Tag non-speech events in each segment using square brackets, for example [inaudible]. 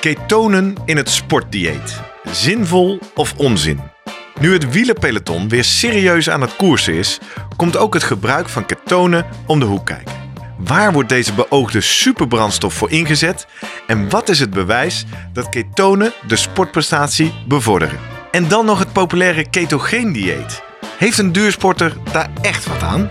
ketonen in het sportdieet. Zinvol of onzin? Nu het wielerpeloton weer serieus aan het koersen is, komt ook het gebruik van ketonen om de hoek kijken. Waar wordt deze beoogde superbrandstof voor ingezet? En wat is het bewijs dat ketonen de sportprestatie bevorderen? En dan nog het populaire ketogeen dieet. Heeft een duursporter daar echt wat aan?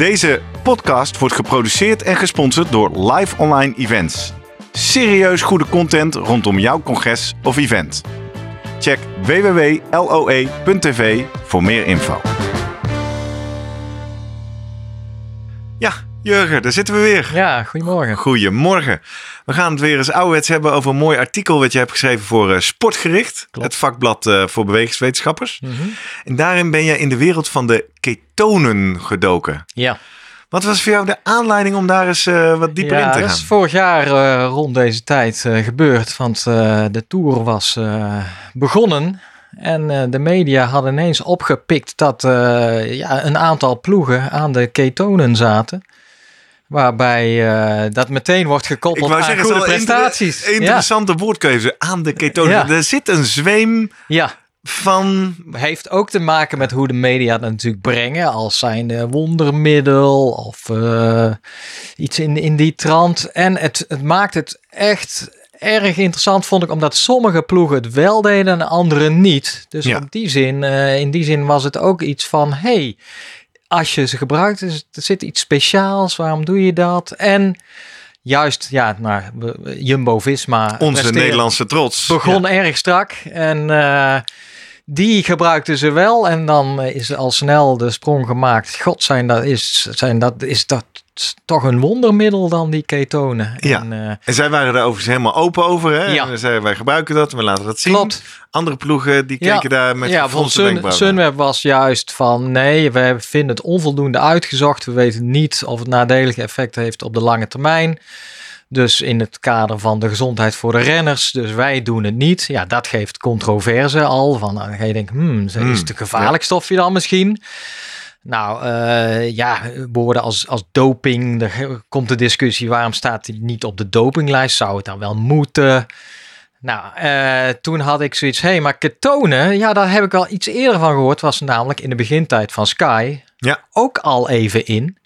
Deze podcast wordt geproduceerd en gesponsord door Live Online Events. Serieus goede content rondom jouw congres of event. Check www.loe.tv voor meer info. Ja, Jurgen, daar zitten we weer. Ja, goedemorgen. Goedemorgen. We gaan het weer eens ouderwets hebben over een mooi artikel wat je hebt geschreven voor uh, Sportgericht. Klopt. Het vakblad uh, voor bewegingswetenschappers. Mhm. En daarin ben je in de wereld van de ketonen gedoken. Ja, Wat was voor jou de aanleiding om daar eens uh, wat dieper ja in te dat gaan? is vorig jaar eh, rond deze tijd eh, gebeurd, want eh, de Tour was eh, begonnen. En eh, de media hadden ineens opgepikt dat eh, ja, een aantal ploegen aan de ketonen zaten. Waarbij eh, dat meteen wordt gekoppeld aan zeggen, goede prestaties. inter- interessante woordkeuze aan de ketonen. Ja. Er zit een zweem ja, van... heeft ook te maken met hoe de media het natuurlijk brengen. Als zijn wondermiddel of eh, iets in, in die trant. En het, het maakt het echt erg interessant, vond ik, omdat sommige ploegen het wel deden en andere niet. Dus Ja. op die zin, eh, in die zin was het ook iets van, hey, als je ze gebruikt, is, er zit iets speciaals, waarom doe je dat? En juist, ja, nou, we- Jumbo-Visma... Onze Nederlandse trots. begon erg strak. En eh, die gebruikten ze wel. En dan is al snel de sprong gemaakt. God, zijn dat, is, zijn dat, is dat toch een wondermiddel dan die ketonen? Ja. En, eh, En zij waren daar overigens helemaal open over. Hè? Ja. En zeiden, wij gebruiken dat, we laten dat zien. Klopt. Andere ploegen die Ja. keken daar met ja, bijvoorbeeld Sun. Sunweb was juist van nee, we vinden het onvoldoende uitgezocht. We weten niet of het nadelige effecten heeft op de lange termijn. Dus in het kader van de gezondheid voor de renners. Dus wij doen het niet. Ja, dat geeft controverse al. Van, dan ga je denken, hmm, is Hmm, het een gevaarlijk stofje dan misschien? Nou eh, ja, woorden als, als doping. Er komt de discussie, waarom staat hij niet op de dopinglijst? Zou het dan wel moeten? Nou, eh, toen had ik zoiets, hé, hey, maar ketonen, ja, daar heb ik al iets eerder van gehoord. Was namelijk in de begintijd van Sky Ja. ook al even in.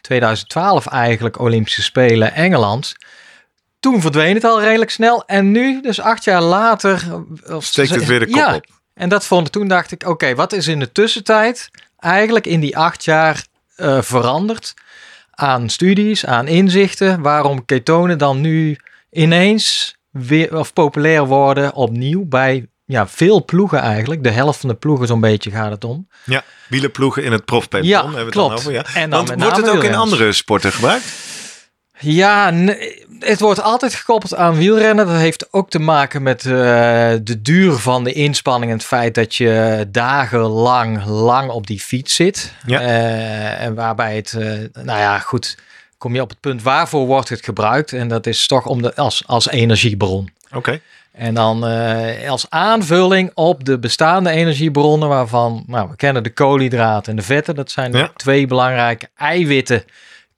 2012 eigenlijk Olympische Spelen Engeland. Toen verdween het al redelijk snel. En nu, dus acht jaar later... of- Steekt het weer de kop ja, op. En dat vond toen dacht ik, oké, wat is in de tussentijd eigenlijk in die acht jaar eh, veranderd aan studies, aan inzichten, waarom ketonen dan nu ineens weer of populair worden opnieuw bij ja, veel ploegen eigenlijk. De helft van de ploegen zo'n beetje gaat het om. Ja, wielerploegen in het profpeloton Ja, hebben we het klopt. dan over. Ja. En dan Want wordt het ook in andere sporten gebruikt? Ja, nee, het wordt altijd gekoppeld aan wielrennen. Dat heeft ook te maken met eh, de duur van de inspanning en het feit dat je dagenlang lang op die fiets zit. Ja. Eh, en waarbij het, eh, nou ja, goed, kom je op het punt waarvoor wordt het gebruikt. En dat is toch om de, als, als energiebron. Oké. En dan als aanvulling op de bestaande energiebronnen waarvan, nou, we kennen de koolhydraten en de vetten. Dat zijn Ja. twee belangrijke eiwitten.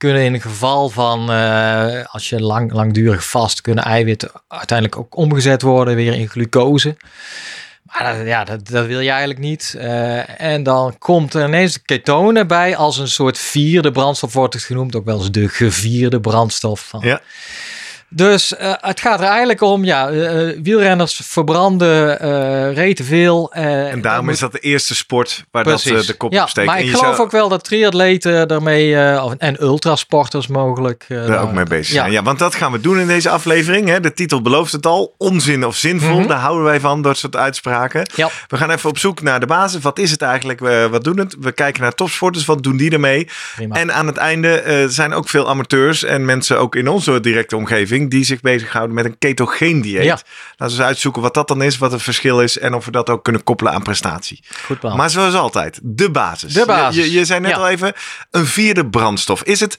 Kunnen in het geval van, eh, als je lang, langdurig vast, kunnen eiwitten uiteindelijk ook omgezet worden weer in glucose. Maar dat, ja, dat, dat wil je eigenlijk niet. Eh, en dan komt er ineens ketonen bij als een soort vierde brandstof wordt het genoemd. Ook wel eens de gevierde brandstof. Van. Ja. Dus uh, het gaat er eigenlijk om, ja, uh, wielrenners verbranden uh, rete veel. en daarom moet... is dat de eerste sport waar Precies. dat de kop ja, op steekt. Maar ik geloof ook wel dat triatleten daarmee, en ultrasporters mogelijk... daar ook mee bezig zijn. Ja. want dat gaan we doen in deze aflevering. Hè. De titel belooft het al, onzin of zinvol. Mm -hmm. Daar houden wij van, dat soort uitspraken. Ja. We gaan even op zoek naar de basis. Wat is het eigenlijk? Wat doen het? We kijken naar topsporters. Wat doen die ermee? Prima. En aan het einde zijn ook veel amateurs en mensen ook in onze directe omgeving die zich bezighouden met een ketogeen dieet. Ja. Laten we eens uitzoeken wat dat dan is, wat het verschil is en of we dat ook kunnen koppelen aan prestatie. Goed. Maar zoals altijd, de basis. De basis. Je, je, zei net Ja. al even, een vierde brandstof. Is het,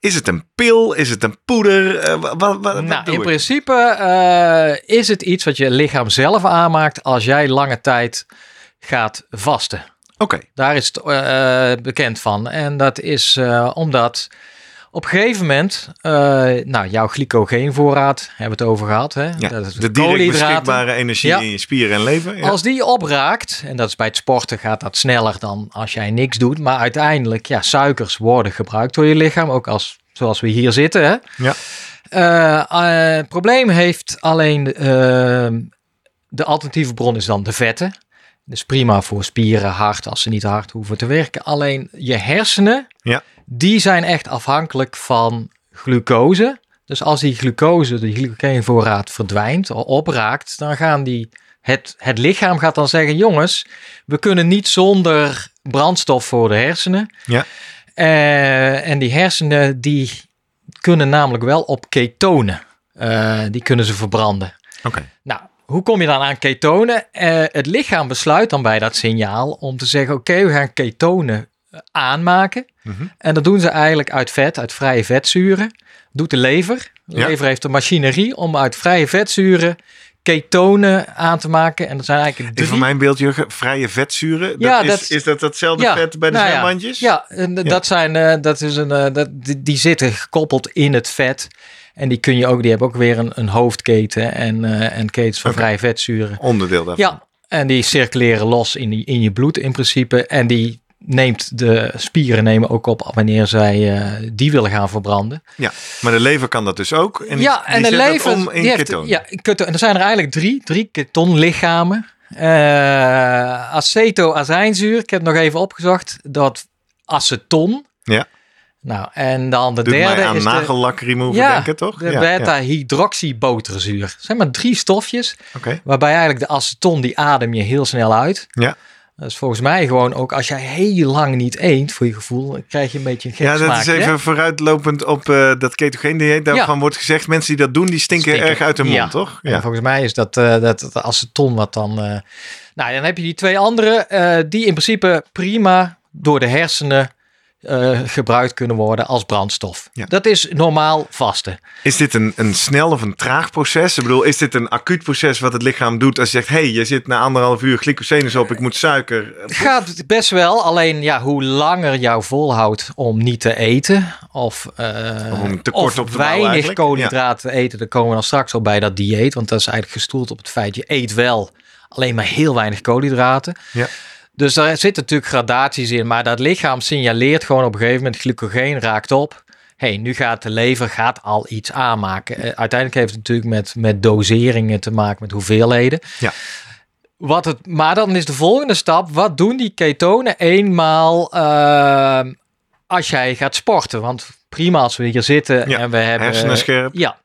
is het een pil? Is het een poeder? Eh, wat, wat, wat Nou, doe in ik? principe eh, is het iets wat je lichaam zelf aanmaakt als jij lange tijd gaat vasten. Oké, Daar is het eh, bekend van. En dat is omdat op een gegeven moment, eh, nou, jouw glycogeenvoorraad hebben we het over gehad. Hè? ja. Dat is de direct beschikbare energie Ja. in je spieren en lever. Ja. Als die opraakt, en dat is bij het sporten gaat dat sneller dan als jij niks doet. Maar uiteindelijk, ja, suikers worden gebruikt door je lichaam, ook als, zoals we hier zitten. Hè? Ja. Eh, eh, het probleem heeft alleen eh, de alternatieve bron is dan de vetten. Dus prima voor spieren, hart, als ze niet hard hoeven te werken. Alleen je hersenen, Ja. Die zijn echt afhankelijk van glucose. Dus als die glucose, de glycogeenvoorraad verdwijnt of opraakt, dan gaan die, het, het lichaam gaat dan zeggen, jongens, we kunnen niet zonder brandstof voor de hersenen. Ja. Eh, en die hersenen, die kunnen namelijk wel op ketonen. Eh, die kunnen ze verbranden. Oké. Nou, hoe kom je dan aan ketonen? Eh, het lichaam besluit dan bij dat signaal om te zeggen: oké, we gaan ketonen eh, aanmaken. Mhm. En dat doen ze eigenlijk uit vet, uit vrije vetzuren. Doet de lever. De Ja. lever heeft de machinerie om uit vrije vetzuren ketonen aan te maken. En dat zijn eigenlijk Is drie. voor mijn beeld, Jurgen, vrije vetzuren. Dat Ja, is, dat- is dat datzelfde Ja, vet bij de nou ja. zwembandjes? Ja, en dat zijn, eh, dat is een, eh, dat, die, die zitten gekoppeld in het vet. En die kun je ook, die hebben ook weer een, een hoofdketen en, eh, en ketens van vrije vetzuren. Onderdeel daarvan. Ja, en die circuleren los in, die, in je bloed in principe. En die neemt de spieren nemen ook op wanneer zij eh, die willen gaan verbranden. Ja, maar de lever kan dat dus ook. En die- ja, die en de zet dat lever om in die ketonen. ja, keto- en er zijn er eigenlijk drie, drie ketonlichamen. Eh acetoazijnzuur, ik heb het nog even opgezocht, dat aceton. Ja. Nou, en dan de Doet derde aan is de, nagellak remover Ja, denken, toch? de ja, beta-hydroxyboterzuur. Zijn maar drie stofjes, Oké. waarbij eigenlijk de aceton, die adem je heel snel uit. Ja. Dat is volgens mij gewoon ook, als jij heel lang niet eet, voor je gevoel, krijg je een beetje een gek Ja, dat is hè? even vooruitlopend op eh, dat ketogeen dieet. Daarvan wordt gezegd, mensen die dat doen, die stinken, Stinken. erg uit de mond, Ja. toch? En volgens mij is dat, eh dat, dat aceton wat dan... eh, nou, dan heb je die twee andere die in principe prima door de hersenen eh, gebruikt kunnen worden als brandstof. Ja. Dat is normaal vasten. Is dit een, een snel of een traag proces? Ik bedoel, is dit een acuut proces wat het lichaam doet als je zegt... hé, hey, je zit na anderhalf uur glycosenes op, ik moet suiker. Het gaat best wel, alleen ja, hoe langer jou volhoudt om niet te eten of, eh, Of om tekort of op te weinig eigenlijk. koolhydraten te eten, dan komen we dan straks al bij dat dieet, want dat is eigenlijk gestoeld op het feit je eet wel, alleen maar heel weinig koolhydraten. Ja. Dus daar zitten natuurlijk gradaties in, maar dat lichaam signaleert gewoon op een gegeven moment glycogeen raakt op. hey, nu gaat de lever gaat al iets aanmaken. Eh, uiteindelijk heeft het natuurlijk met, met doseringen te maken, met hoeveelheden. Ja. Wat het, maar dan is de volgende stap, wat doen die ketonen eenmaal eh, als jij gaat sporten? Want prima als we hier zitten Ja, en we hebben... hersenen scherp. Ja,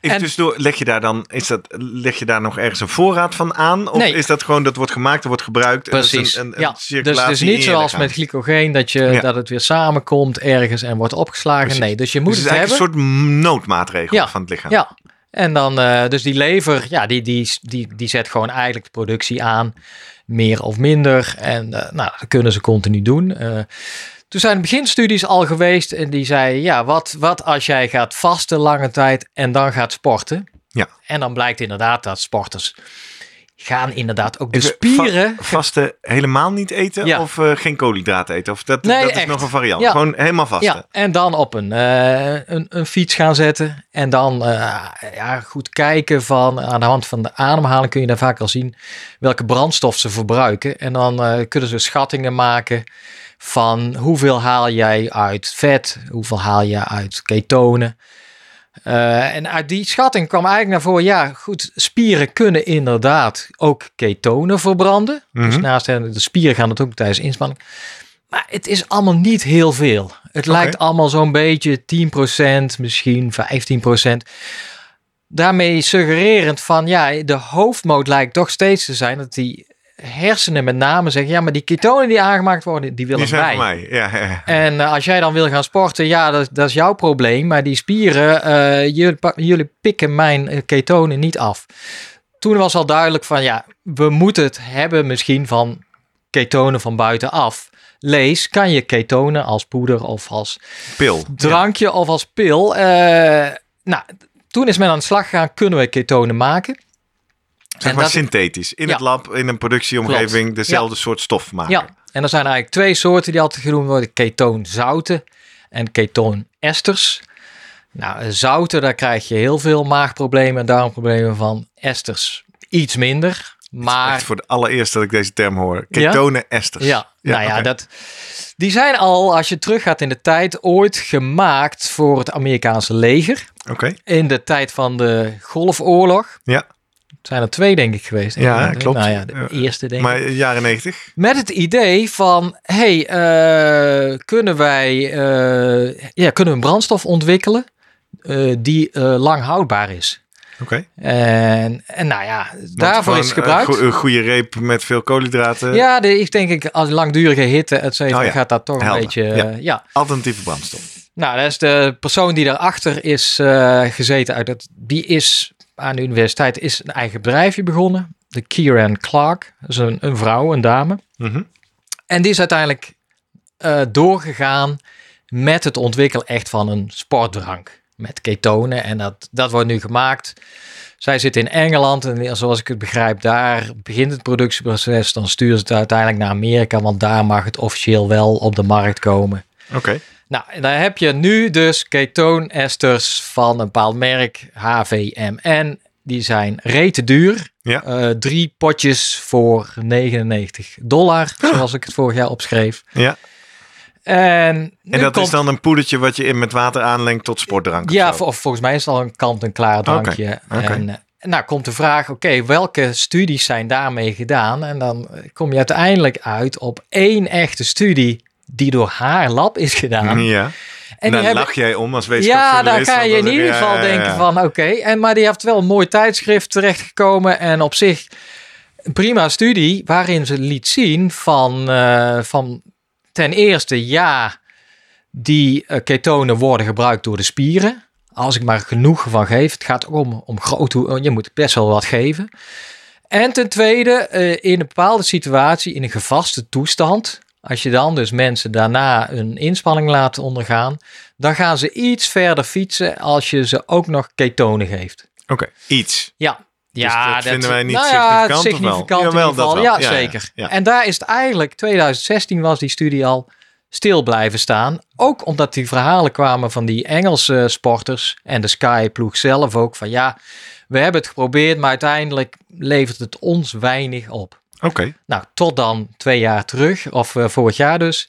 Even tussendoor, leg je daar dan, is dat, leg je daar nog ergens een voorraad van aan? Of Nee. is dat gewoon, dat wordt gemaakt, dat wordt gebruikt? precies. Een, een, een ja. Dus het is in niet zoals met glycogeen dat, je, Ja. dat het weer samenkomt ergens en wordt opgeslagen. Precies. Nee, dus je moet Dus het het is hebben. een soort noodmaatregel Ja. van het lichaam. Ja, en dan uh, dus die lever, ja, die, die, die, die zet gewoon eigenlijk de productie aan, meer of minder. En uh, nou, dat kunnen ze continu doen. Uh, toen zijn beginstudies al geweest en die zeiden, ja, wat, wat als jij gaat vasten lange tijd en dan gaat sporten? Ja. En dan blijkt inderdaad dat sporters gaan inderdaad ook de Even spieren... Va vasten helemaal niet eten Ja. of uh, geen koolhydraten eten? Of dat, Nee, dat is nog een variant. Ja. Gewoon helemaal vasten. Ja, en dan op een, uh, een, een fiets gaan zetten. En dan uh, ja, goed kijken van aan de hand van de ademhaling kun je daar vaak al zien welke brandstof ze verbruiken. En dan kunnen ze schattingen maken van hoeveel haal jij uit vet, hoeveel haal je uit ketonen. Uh, en uit die schatting kwam eigenlijk naar voren, ja goed, spieren kunnen inderdaad ook ketonen verbranden. Dus Mhm. naast de spieren gaan het ook tijdens inspanning. Maar het is allemaal niet heel veel. Het lijkt allemaal zo'n beetje 10%, misschien 15%. Daarmee suggererend van, ja, de hoofdmoot lijkt toch steeds te zijn dat die hersenen met name zeggen, ja, maar die ketonen die aangemaakt worden, die willen Die zijn mij. Ja, ja. En eh, als jij dan wil gaan sporten, ja, dat, dat is jouw probleem. Maar die spieren, eh, jullie, jullie pikken mijn eh, ketonen niet af. Toen was al duidelijk van, ja, we moeten het hebben misschien van ketonen van buitenaf. Lees, kan je ketonen als poeder of als Pil. drankje of als pil. eh, nou, toen is men aan de slag gegaan, kunnen we ketonen maken? Zeg maar dat- synthetisch. In Ja. het lab, in een productieomgeving, dezelfde soort stof maken. Ja, en er zijn eigenlijk twee soorten die altijd genoemd worden: ketoonzouten en ketoonesters. Nou, eh, zouten, daar krijg je heel veel maagproblemen en darmproblemen van. Esters iets minder. Maar Echt voor de allereerste dat ik deze term hoor. Ketonen esters. ja, nou ja, dat, die zijn al, als je teruggaat in de tijd, ooit gemaakt voor het Amerikaanse leger. Oké. In de tijd van de Golfoorlog. Ja. Zijn er twee, denk ik, geweest. Ja, klopt. Nou ja, de Ja. eerste, denk ik. Maar jaren negentig. Met het idee van, hey, eh, kunnen wij eh, ja, kunnen we een brandstof ontwikkelen eh, die lang houdbaar is? Oké. En, en nou ja, Want daarvoor is het gebruikt. Een goede reep met veel koolhydraten. ja, de, ik denk ik, als langdurige hitte, et cetera, Oh ja, gaat dat toch helder. een beetje... Ja. ja. Alternatieve brandstof. Nou, dat is de persoon die daarachter is gezeten. Uit het, die is aan de universiteit is een eigen bedrijfje begonnen. De Kieran Clark. Dat is een, een vrouw, een dame. Mhm. En die is uiteindelijk eh, doorgegaan met het ontwikkelen echt van een sportdrank. Met ketonen. En dat, dat wordt nu gemaakt. Zij zit in Engeland en zoals ik het begrijp, daar begint het productieproces. Dan sturen ze het uiteindelijk naar Amerika, want daar mag het officieel wel op de markt komen. Oké. Nou, daar heb je nu dus ketoonesters van een bepaald merk, HVMN. Die zijn rete duur. Ja. Eh, drie potjes voor 99 dollar, zoals ik het vorig jaar opschreef. Ja. En, dat komt, is dan een poedertje wat je in met water aanlengt tot sportdrank. of Ja, vol- volgens mij is het al een kant-en-klaar drankje. En, eh, nou komt de vraag, oké, welke studies zijn daarmee gedaan? En dan eh, kom je uiteindelijk uit op één echte studie die door haar lab is gedaan. Ja. En hebben- lach jij om als Ja, daar wetenschapsjournalist. ga je in dan ieder geval ja, denken ja. van oké. En Maar die heeft wel een mooi tijdschrift terechtgekomen. En op zich een prima studie waarin ze liet zien van, eh, van ten eerste ja, die eh, ketonen worden gebruikt door de spieren. Als ik maar genoeg van geef. Het gaat ook om, om groot, je moet best wel wat geven. En ten tweede, eh, in een bepaalde situatie, in een gevaste toestand, als je dan dus mensen daarna een inspanning laat ondergaan, dan gaan ze iets verder fietsen als je ze ook nog ketonen geeft. Oké, iets. Ja. Ja, dat vinden wij niet nou ja, significant, of wel? significant in Jawel, ieder geval. dat Ja, wel. Ja, ja, zeker. ja. En daar is het eigenlijk, 2016 was die studie al stil blijven staan. Ook omdat die verhalen kwamen van die Engelse sporters en de Sky-ploeg zelf ook. Van ja, we hebben het geprobeerd, maar uiteindelijk levert het ons weinig op. Oké. Nou, tot dan twee jaar terug, of eh, vorig jaar dus.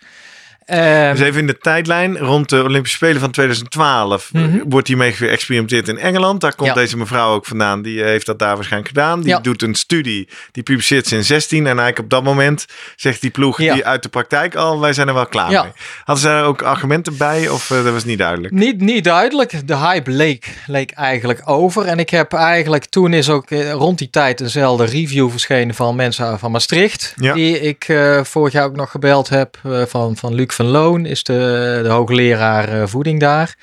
Ehm, Dus even in de tijdlijn. Rond de Olympische Spelen van 2012 Mhm. wordt hiermee geëxperimenteerd in Engeland. Daar komt Ja. deze mevrouw ook vandaan. Die eh, heeft dat daar waarschijnlijk gedaan. Die Ja. doet een studie. Die publiceert ze in 16. En eigenlijk op dat moment zegt die ploeg Ja. die uit de praktijk al, wij zijn er wel klaar mee. Hadden ze daar ook argumenten bij of eh, dat was niet duidelijk? Niet, niet duidelijk. De hype leek, leek eigenlijk over. En ik heb eigenlijk, toen is ook eh, rond die tijd dezelfde review verschenen van mensen van Maastricht. Die ik vorig jaar ook nog gebeld heb. van, van Luc van Loon, is de, de hoogleraar eh, voeding daar.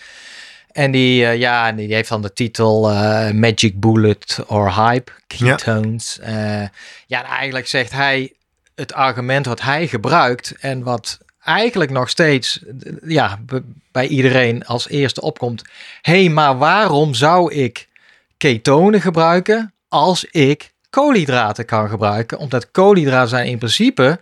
En die, eh, ja, die heeft dan de titel eh, Magic Bullet or Hype, Ketones. Ja. ja, en eigenlijk zegt hij het argument wat hij gebruikt en wat eigenlijk nog steeds ja, bij iedereen als eerste opkomt. Hé, hey, maar waarom zou ik ketonen gebruiken als ik koolhydraten kan gebruiken? Omdat koolhydraten zijn in principe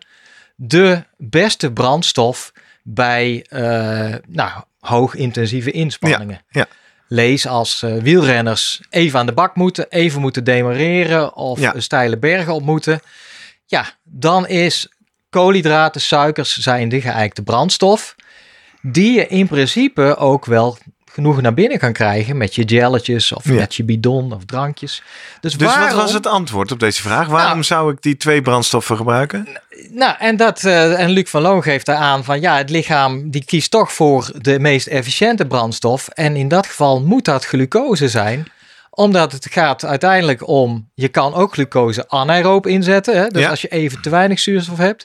de beste brandstof bij uh, nou, hoogintensieve inspanningen. Ja, ja. Lees als uh, wielrenners even aan de bak moeten, even moeten demareren of Ja. steile bergen op moeten. Ja, dan is koolhydraten, suikers zijn de geëikte brandstof. Die je in principe ook wel genoeg naar binnen kan krijgen met je gelletjes of Ja. met je bidon of drankjes. Dus, Dus waarom, wat was het antwoord op deze vraag? Waarom Nou- zou ik die twee brandstoffen gebruiken? Nou, en, dat, eh, en Luc van Loon geeft daar aan van ja, het lichaam die kiest toch voor de meest efficiënte brandstof. En in dat geval moet dat glucose zijn omdat het gaat uiteindelijk om, je kan ook glucose anaeroop inzetten. Hè? Dus Ja. als je even te weinig zuurstof hebt,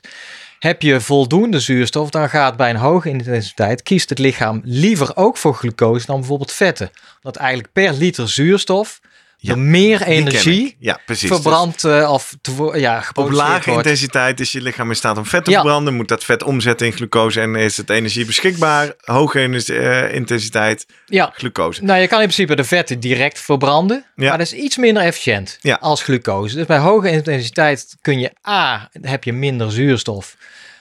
heb je voldoende zuurstof, dan gaat bij een hoge intensiteit, kiest het lichaam liever ook voor glucose dan bijvoorbeeld vetten. Dat eigenlijk per liter zuurstof Ja, er meer energie ik. Ja, precies. verbrand eh, of ja, Dus op lage wordt. intensiteit is je lichaam in staat om vet te Ja. verbranden. Moet dat vet omzetten in glucose en is het energie beschikbaar. Hoge eh, intensiteit Ja, glucose. Nou, je kan in principe de vetten direct verbranden, maar dat is iets minder efficiënt als glucose. Dus bij hoge intensiteit kun je A, heb je minder zuurstof.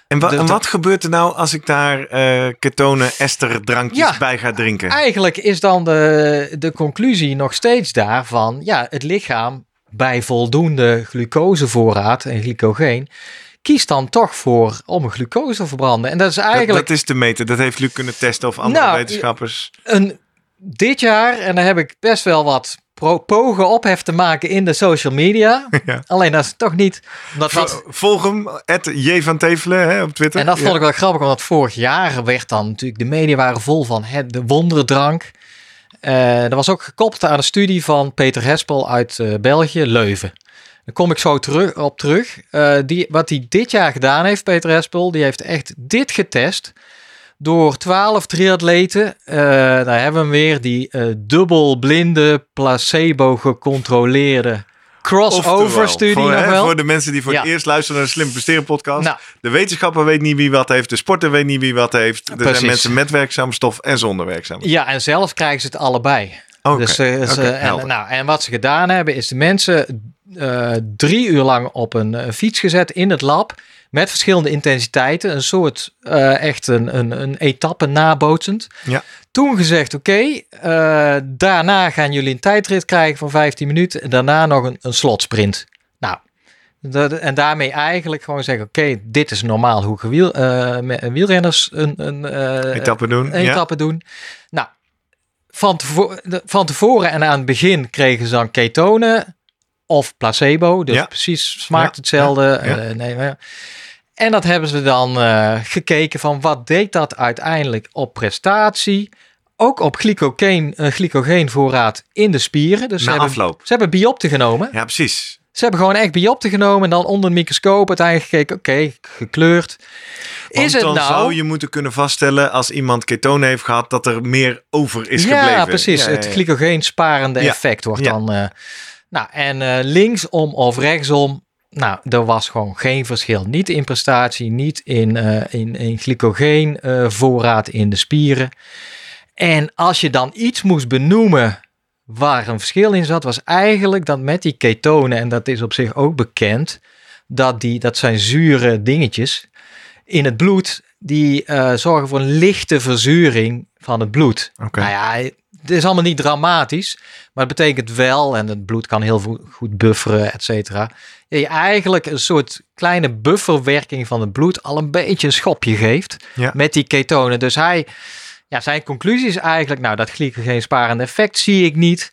En, wa- wat gebeurt er nou als ik daar eh ketonen, esterdrankjes Ja. bij ga drinken? Eigenlijk is dan de, de conclusie nog steeds daarvan, ja, het lichaam bij voldoende glucosevoorraad en glycogeen kiest dan toch voor om glucose te verbranden. En dat is eigenlijk dat is te meten. Dat heeft Luc kunnen testen of andere Nou, wetenschappers. een, dit jaar, en daar heb ik best wel wat pogen ophef te maken in de social media. [laughs] Ja. Alleen dat is toch niet... Omdat dat, Vo- Volg hem, J van Tevelen hè, op Twitter. En dat vond Ja. ik wel grappig, omdat vorig jaar werd dan natuurlijk, de media waren vol van het, de wonderdrank. Eh dat was ook gekoppeld aan een studie van Peter Hespel uit eh, België, Leuven. Daar kom ik zo terug, op terug. Eh, die, wat hij dit jaar gedaan heeft, Peter Hespel, die heeft echt dit getest. Door 12 triatleten, eh, daar hebben we hem weer, die eh dubbelblinde, placebo gecontroleerde crossover Oftewel, studie voor, nog hè, wel. voor de mensen die voor Ja. het eerst luisteren naar de Slim Presteren podcast. Nou. De wetenschapper weet niet wie wat heeft. De sporter weet niet wie wat heeft. Er Precies. zijn mensen met werkzame stof en zonder werkzame stof. Ja, en zelf krijgen ze het allebei. Oké, Dus, eh, ze- en, nou, en wat ze gedaan hebben, is de mensen drie uur lang op een, fiets gezet in het lab. Met verschillende intensiteiten. Een soort eh, echt een, een, een etappe nabootsend. Ja. Toen gezegd, oké, eh, daarna gaan jullie een tijdrit krijgen van 15 minuten. En daarna nog een, een slotsprint. Nou, dat, en daarmee eigenlijk gewoon zeggen, oké, dit is normaal hoe gewiel, met- wielrenners een, een Etappe doen. een ja. etappe doen. Nou, van, tevo- de- van tevoren en aan het begin kregen ze dan ketonen of placebo. Dus Ja. precies smaakt Ja, hetzelfde. ja, eh, nee, maar- en dat hebben ze dan eh, gekeken van wat deed dat uiteindelijk op prestatie. Ook op glycogeen, eh, glycogeenvoorraad in de spieren. Dus ze Na hebben, afloop. ze hebben biopten genomen. Ja, precies. Ze hebben gewoon echt biopten genomen en dan onder een microscoop uiteindelijk gekeken. Oké, gekleurd. Want is het dan nou... zou je moeten kunnen vaststellen als iemand ketonen heeft gehad dat er meer over is ja, gebleven. precies. Ja, ja, Het glycogeensparende effect wordt dan. Nou, en eh, linksom of rechtsom. Nou, er was gewoon geen verschil. Niet in prestatie, niet in, eh in, in glycogeen eh, voorraad in de spieren. En als je dan iets moest benoemen waar een verschil in zat, was eigenlijk dat met die ketonen, en dat is op zich ook bekend, dat, die, dat zijn zure dingetjes in het bloed, die zorgen voor een lichte verzuring van het bloed. Oké. Nou ja, het is allemaal niet dramatisch, maar het betekent wel, en het bloed kan heel goed bufferen, et cetera, je eigenlijk een soort kleine bufferwerking van het bloed al een beetje een schopje geeft Ja. met die ketonen. Dus hij, ja, zijn conclusie is eigenlijk, nou, dat glycogeen-sparende effect zie ik niet.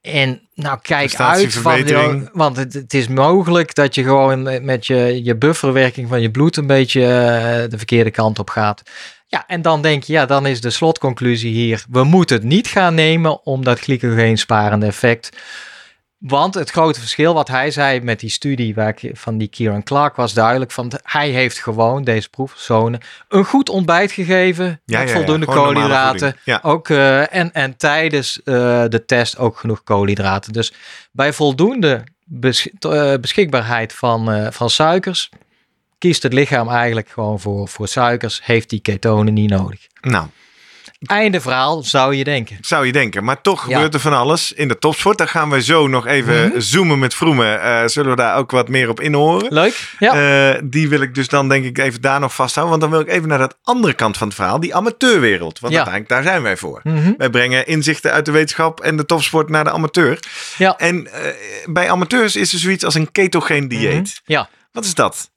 En nou, kijk uit, van, want het, het is mogelijk dat je gewoon met- met je, je bufferwerking van je bloed een beetje eh, de verkeerde kant op gaat. Ja, en dan denk je, ja, dan is de slotconclusie hier, we moeten het niet gaan nemen om dat glycogeen-sparende effect. Want het grote verschil wat hij zei met die studie waar ik, van die Kieran Clark was duidelijk van hij heeft gewoon deze proefpersonen een goed ontbijt gegeven Ja, met ja, ja, voldoende normale koolhydraten. Ja. Ook, eh, en, en tijdens eh, de test ook genoeg koolhydraten. Dus bij voldoende besch- eh, beschikbaarheid van, van suikers kiest het lichaam eigenlijk gewoon voor, voor suikers, heeft die ketonen niet nodig. Nou, Einde verhaal, zou je denken. zou je denken. Maar toch Ja. gebeurt er van alles in de topsport. Daar gaan we zo nog even Mhm. zoomen met Vroemen. Eh, zullen we daar ook wat meer op inhoren? Leuk? Ja. Eh, die wil ik dus dan denk ik even daar nog vasthouden. Want dan wil ik even naar dat andere kant van het verhaal. Die amateurwereld. Want Ja. uiteindelijk daar zijn wij voor. Mhm. Wij brengen inzichten uit de wetenschap en de topsport naar de amateur. Ja. En eh, bij amateurs is er zoiets als een ketogeen dieet. Mhm. Ja. Wat is dat?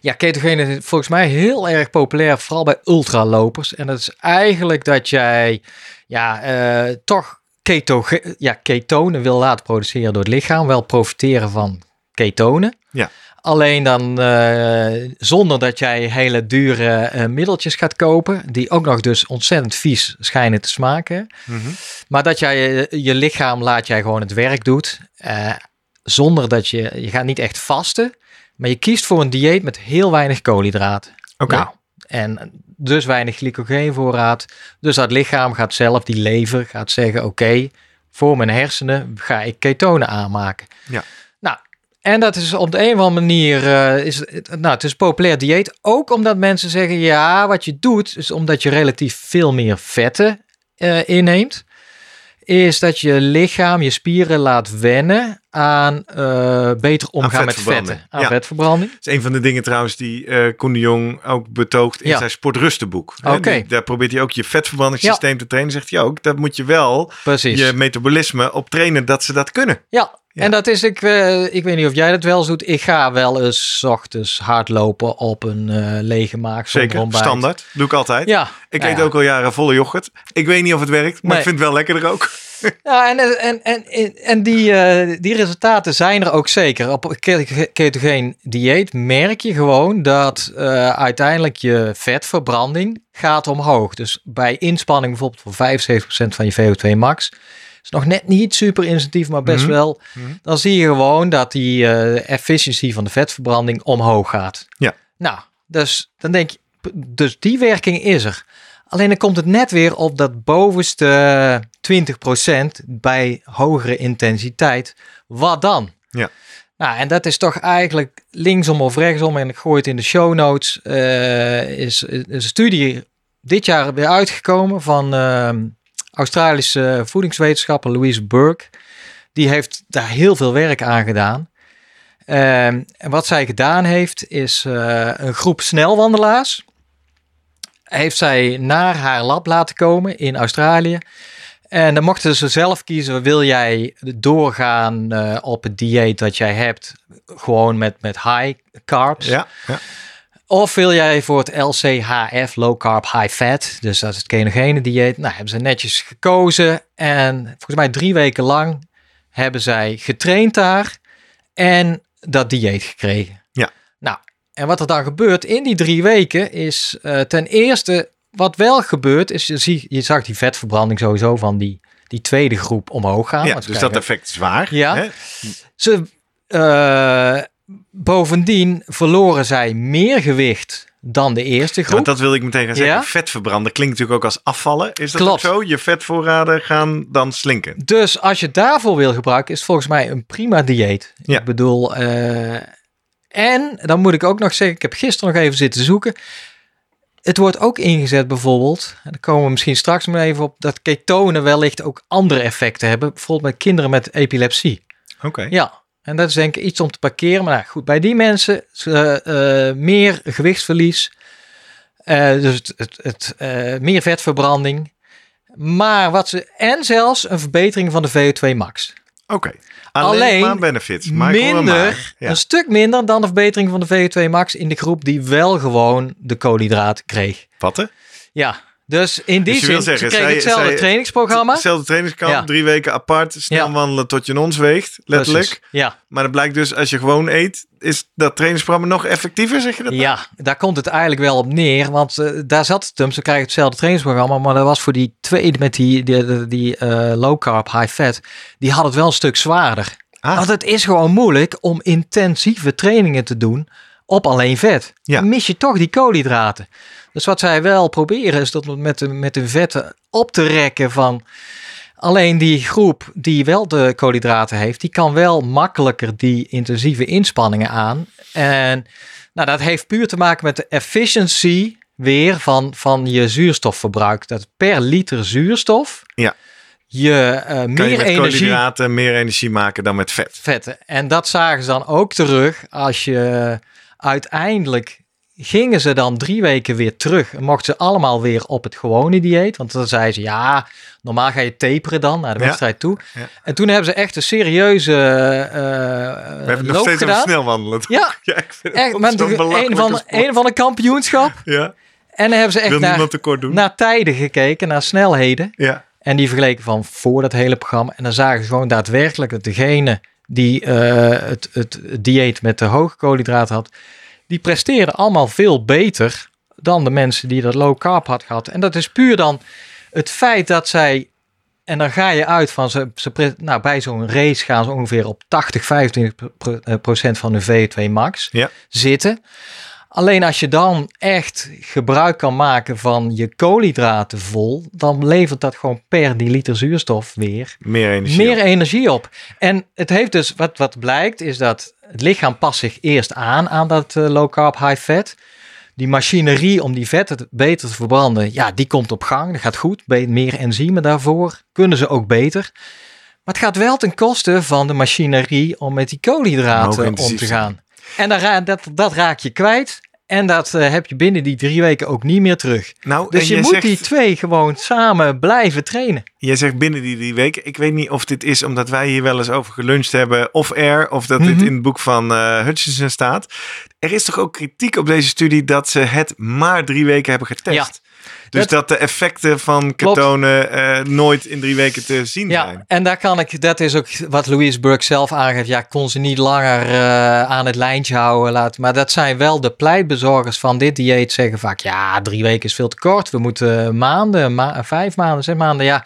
Ja, ketogene is volgens mij heel erg populair, vooral bij ultralopers. En dat is eigenlijk dat jij ja, eh, toch ketoge- ja, ketonen wil laten produceren door het lichaam. Wel profiteren van ketonen. Ja. Alleen dan eh, zonder dat jij hele dure eh, middeltjes gaat kopen, die ook nog dus ontzettend vies schijnen te smaken. Mhm. Maar dat jij je, lichaam laat jij gewoon het werk doet. zonder dat je, je gaat niet echt vasten. Maar je kiest voor een dieet met heel weinig koolhydraten. Oké. Nou, en dus weinig glycogeenvoorraad. Dus dat lichaam gaat zelf, die lever, gaat zeggen: Oké, voor mijn hersenen ga ik ketonen aanmaken. Ja. Nou, en dat is op de een of andere manier, eh, is, het- nou, het is een populair dieet. Ook omdat mensen zeggen: Ja, wat je doet, is omdat je relatief veel meer vetten eh, inneemt. Is dat je lichaam, je spieren laat wennen aan eh, beter omgaan met vetten. Aan Ja. vetverbranding. Dat is een van de dingen trouwens die eh Koen de Jong ook betoogt in Ja. zijn sportrustenboek. Oké. Daar probeert hij ook je vetverbrandingssysteem te trainen. Zegt hij ook, dat moet je wel Precies. je metabolisme op trainen dat ze dat kunnen. Ja, Ja. en dat is, ik, eh, ik weet niet of jij dat wel doet. Ik ga wel eens ochtends hardlopen op een eh, lege maag. Zeker, ontbijt. standaard. Doe ik altijd. Ja. Ik nou eet ja. ook al jaren volle yoghurt. Ik weet niet of het werkt, maar Nee. ik vind het wel lekkerder ook. [laughs] Ja, en, en, en, en, die, eh, die resultaten zijn er ook zeker. Op een ke- ketogeen dieet merk je gewoon dat uiteindelijk je vetverbranding gaat omhoog. Dus bij inspanning bijvoorbeeld voor 75% van je VO2 max... is nog net niet super incentief, maar best Mhm. wel. Mhm. Dan zie je gewoon dat die eh efficiëntie van de vetverbranding omhoog gaat. Ja. Nou, dus dan denk je, dus die werking is er. Alleen dan komt het net weer op dat bovenste 20% bij hogere intensiteit. Wat dan? Ja. Nou, en dat is toch eigenlijk linksom of rechtsom, en ik gooi het in de show notes, eh, is, is een studie dit jaar weer uitgekomen van ehm, Australische voedingswetenschapper Louise Burke. Die heeft daar heel veel werk aan gedaan. Ehm, en wat zij gedaan heeft, is eh, een groep snelwandelaars. Heeft zij naar haar lab laten komen in Australië. En dan mochten ze zelf kiezen, wil jij doorgaan eh, op het dieet dat jij hebt, gewoon met, met high carbs. Ja, ja. Of wil jij voor het LCHF, low carb, high fat, dus dat is het ketogene dieet. Nou, hebben ze netjes gekozen en volgens mij drie weken lang hebben zij getraind daar en dat dieet gekregen. Ja. Nou, en wat er dan gebeurt in die drie weken is eh, ten eerste, wat wel gebeurt, is je, zie, je zag die vetverbranding sowieso van die, die tweede groep omhoog gaan. ja dus dat effect is waar. Ja. Hè? ze, eh, bovendien verloren zij meer gewicht dan de eerste Ja, groep. want dat wil ik meteen gaan zeggen. Ja? Vet verbranden klinkt natuurlijk ook als afvallen. Is dat Klopt. ook zo? Je vetvoorraden gaan dan slinken. Dus als je daarvoor wil gebruiken, is het volgens mij een prima dieet. Ja. Ik bedoel, eh, en dan moet ik ook nog zeggen, ik heb gisteren nog even zitten zoeken. Het wordt ook ingezet bijvoorbeeld, en daar komen we misschien straks maar even op, dat ketonen wellicht ook andere effecten hebben. Bijvoorbeeld bij kinderen met epilepsie. Oké. Ja, en dat is denk ik iets om te parkeren. Maar nou, goed, bij die mensen eh, meer gewichtsverlies. eh, dus het, het, het, eh, meer vetverbranding. Maar wat ze. En zelfs een verbetering van de VO2 max. Oké. Alleen, Alleen maar benefits. Een minder. Ja. een stuk minder dan de verbetering van de VO2 max in de groep die wel gewoon de koolhydraten kreeg. Wat hè? Ja, dus in die Dus je zin, zeggen, ze kregen zij- hetzelfde zij- trainingsprogramma. Hetzelfde trainingskamp, Ja. drie weken apart, snel Ja. wandelen tot je ons weegt, letterlijk. Precies. Ja, Maar het blijkt dus, als je gewoon eet, is dat trainingsprogramma nog effectiever, zeg je dat? nou? Ja, daar komt het eigenlijk wel op neer. Want eh, daar zat het hem. Ze krijgen hetzelfde trainingsprogramma. Maar dat was voor die tweede met die, die, die, die, eh, low carb, high fat. Die had het wel een stuk zwaarder. Ah. Want het is gewoon moeilijk om intensieve trainingen te doen op alleen vet. Ja. Dan mis je toch die koolhydraten. Dus wat zij wel proberen is dat met de, met de vetten op te rekken van... Alleen die groep die wel de koolhydraten heeft, die kan wel makkelijker die intensieve inspanningen aan. En nou, dat heeft puur te maken met de efficiency weer van, van je zuurstofverbruik. Dat per liter zuurstof Ja. je eh, Kan je meer met energie koolhydraten meer energie maken dan met vet? vetten. En dat zagen ze dan ook terug als je uiteindelijk gingen ze dan drie weken weer terug. En mochten ze allemaal weer op het gewone dieet. Want dan zeiden ze, ja, normaal ga je taperen dan naar de Ja. wedstrijd toe. Ja. En toen hebben ze echt een serieuze uh, We hebben nog steeds gedaan. snel wandelen. Ja, [laughs] Ja, ik vind echt, het met een van, een van een kampioenschap. [laughs] Ja, En dan hebben ze echt naar, naar tijden gekeken, naar snelheden. ja, En die vergeleken van voor dat hele programma. En dan zagen ze gewoon daadwerkelijk dat degene die eh, het, het dieet met de hoge koolhydraten had, die presteerden allemaal veel beter dan de mensen die dat low carb had gehad. En dat is puur dan het feit dat zij, en dan ga je uit van ze, ze nou, bij zo'n race gaan ze ongeveer op 80, 25 pro- eh, procent van hun VO2 max Ja. zitten. Alleen als je dan echt gebruik kan maken van je koolhydraten vol, dan levert dat gewoon per die liter zuurstof weer meer energie. meer energie op. En het heeft dus, wat, wat blijkt, is dat het lichaam past zich eerst aan aan dat eh, low carb, high fat. Die machinerie om die vetten te- beter te verbranden, ja, die komt op gang. Dat gaat goed. Meer enzymen daarvoor. Kunnen ze ook beter. Maar het gaat wel ten koste van de machinerie om met die koolhydraten om te gaan. En dan dat raak je kwijt. En dat eh, heb je binnen die drie weken ook niet meer terug. Nou, Dus je moet zegt, die twee gewoon samen blijven trainen. Jij zegt binnen die drie weken. Ik weet niet of dit is omdat wij hier wel eens over geluncht hebben. Of er, of dat dit Mhm. in het boek van eh, Hutchinson staat. Er is toch ook kritiek op deze studie dat ze het maar drie weken hebben getest. Dus Dat- de effecten van ketonen eh, nooit in drie weken te zien Ja, zijn. en daar kan ik, dat is ook wat Louise Burke zelf aangeeft. Ja, kon ze niet langer eh, aan het lijntje houden. Laten. Maar dat zijn wel de pleitbezorgers van dit dieet. Zeggen vaak, ja, drie weken is veel te kort. We moeten maanden, ma- vijf maanden, zes maanden. Ja,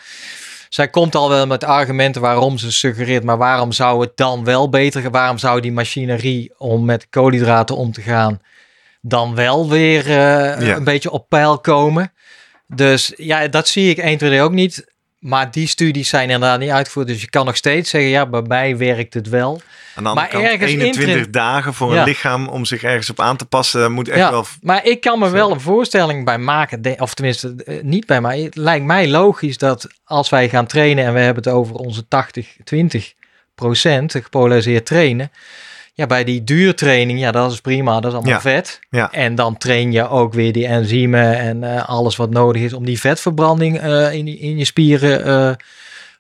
zij komt al wel met argumenten waarom ze suggereert. Maar waarom zou het dan wel beter gaan? Waarom zou die machinerie om met koolhydraten om te gaan dan wel weer eh, Ja. een beetje op peil komen? Dus ja, dat zie ik 1, 2, 3 ook niet. Maar die studies zijn inderdaad niet uitgevoerd. Dus je kan nog steeds zeggen, ja, bij mij werkt het wel. Aan de andere Maar kant, ergens 21 intrin- dagen voor Ja. een lichaam om zich ergens op aan te passen, moet echt Ja, wel... maar ik kan me Zo. wel een voorstelling bij maken. Of tenminste, eh, niet bij mij. Het lijkt mij logisch dat als wij gaan trainen en we hebben het over onze 80-20 procent gepolariseerd trainen. Ja, bij die duurtraining, ja, dat is prima. Dat is allemaal Ja. vet. Ja. En dan train je ook weer die enzymen en eh, alles wat nodig is om die vetverbranding eh, in, in je spieren eh,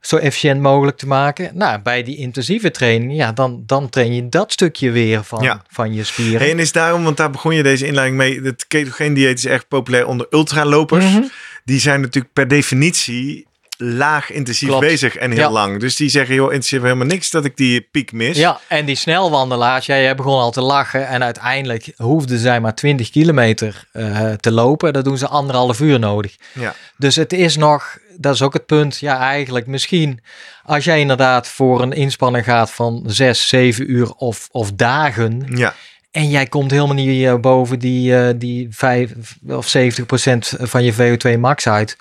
zo efficiënt mogelijk te maken. Nou, bij die intensieve training, ja, dan, dan train je dat stukje weer van, Ja. van je spieren. Hey, en is daarom, want daar begon je deze inleiding mee, het ketogeen dieet is erg populair onder ultralopers. Mhm. Die zijn natuurlijk per definitie laag intensief Klopt. bezig en heel Ja. lang. Dus die zeggen, joh, me helemaal niks dat ik die piek mis. Ja, en die snelwandelaars, ja, jij begon al te lachen. En uiteindelijk hoefden zij maar 20 kilometer eh, te lopen. Dat doen ze anderhalf uur nodig. Ja. Dus het is nog, dat is ook het punt. Ja, eigenlijk misschien als jij inderdaad voor een inspanning gaat van 6, 7 uur of, of dagen. Ja. En jij komt helemaal niet eh, boven die, eh, die 5 of 70 procent van je VO2 max uit.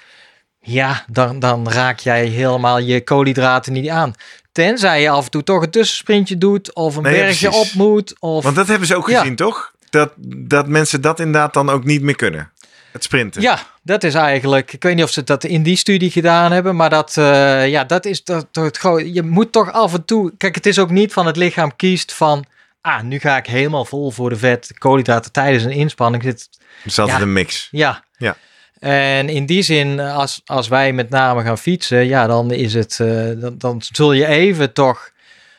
Ja, dan, dan raak jij helemaal je koolhydraten niet aan. Tenzij je af en toe toch een tussensprintje doet of een Nee, bergje precies. op moet. Of... Want dat hebben ze ook Ja. gezien, toch? Dat, dat mensen dat inderdaad dan ook niet meer kunnen. Het sprinten. Ja, dat is eigenlijk. Ik weet niet of ze dat in die studie gedaan hebben, maar dat, eh, ja, dat is toch, toch het grote. Je moet toch af en toe. Kijk, het is ook niet van het lichaam kiest van. Ah, nu ga ik helemaal vol voor de vet, koolhydraten tijdens een inspanning. Zit, Het is altijd Ja. een mix. ja. Ja. En in die zin, als, als wij met name gaan fietsen, ja, dan is het. eh, dan, dan zul je even toch.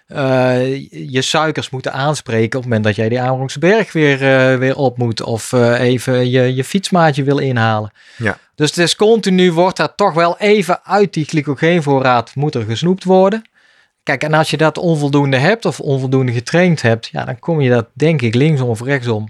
eh, je suikers moeten aanspreken op het moment dat jij die Amerongse berg weer, eh, weer op moet. Of eh, even je, je fietsmaatje wil inhalen. Ja. Dus het is continu, wordt dat toch wel even uit die glycogeenvoorraad moet er gesnoept worden. Kijk, en als je dat onvoldoende hebt of onvoldoende getraind hebt, ja, dan kom je dat denk ik linksom of rechtsom.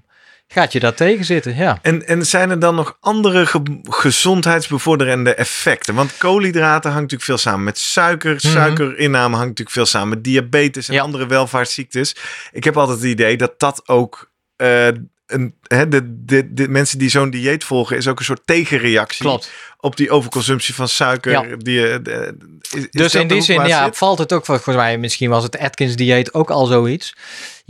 Gaat je dat tegenzitten, ja. En, en zijn er dan nog andere ge- gezondheidsbevorderende effecten? Want koolhydraten hangt natuurlijk veel samen met suiker. Suikerinname hangt natuurlijk veel samen met diabetes en Ja. andere welvaartsziektes. Ik heb altijd het idee dat dat ook... eh, een, hè, de, de, de mensen die zo'n dieet volgen, is ook een soort tegenreactie Klopt. op die overconsumptie van suiker. Ja. Die, eh, de- is- is Dus in die zin, ja, zit? valt het ook, volgens mij, misschien was het Atkins dieet ook al zoiets.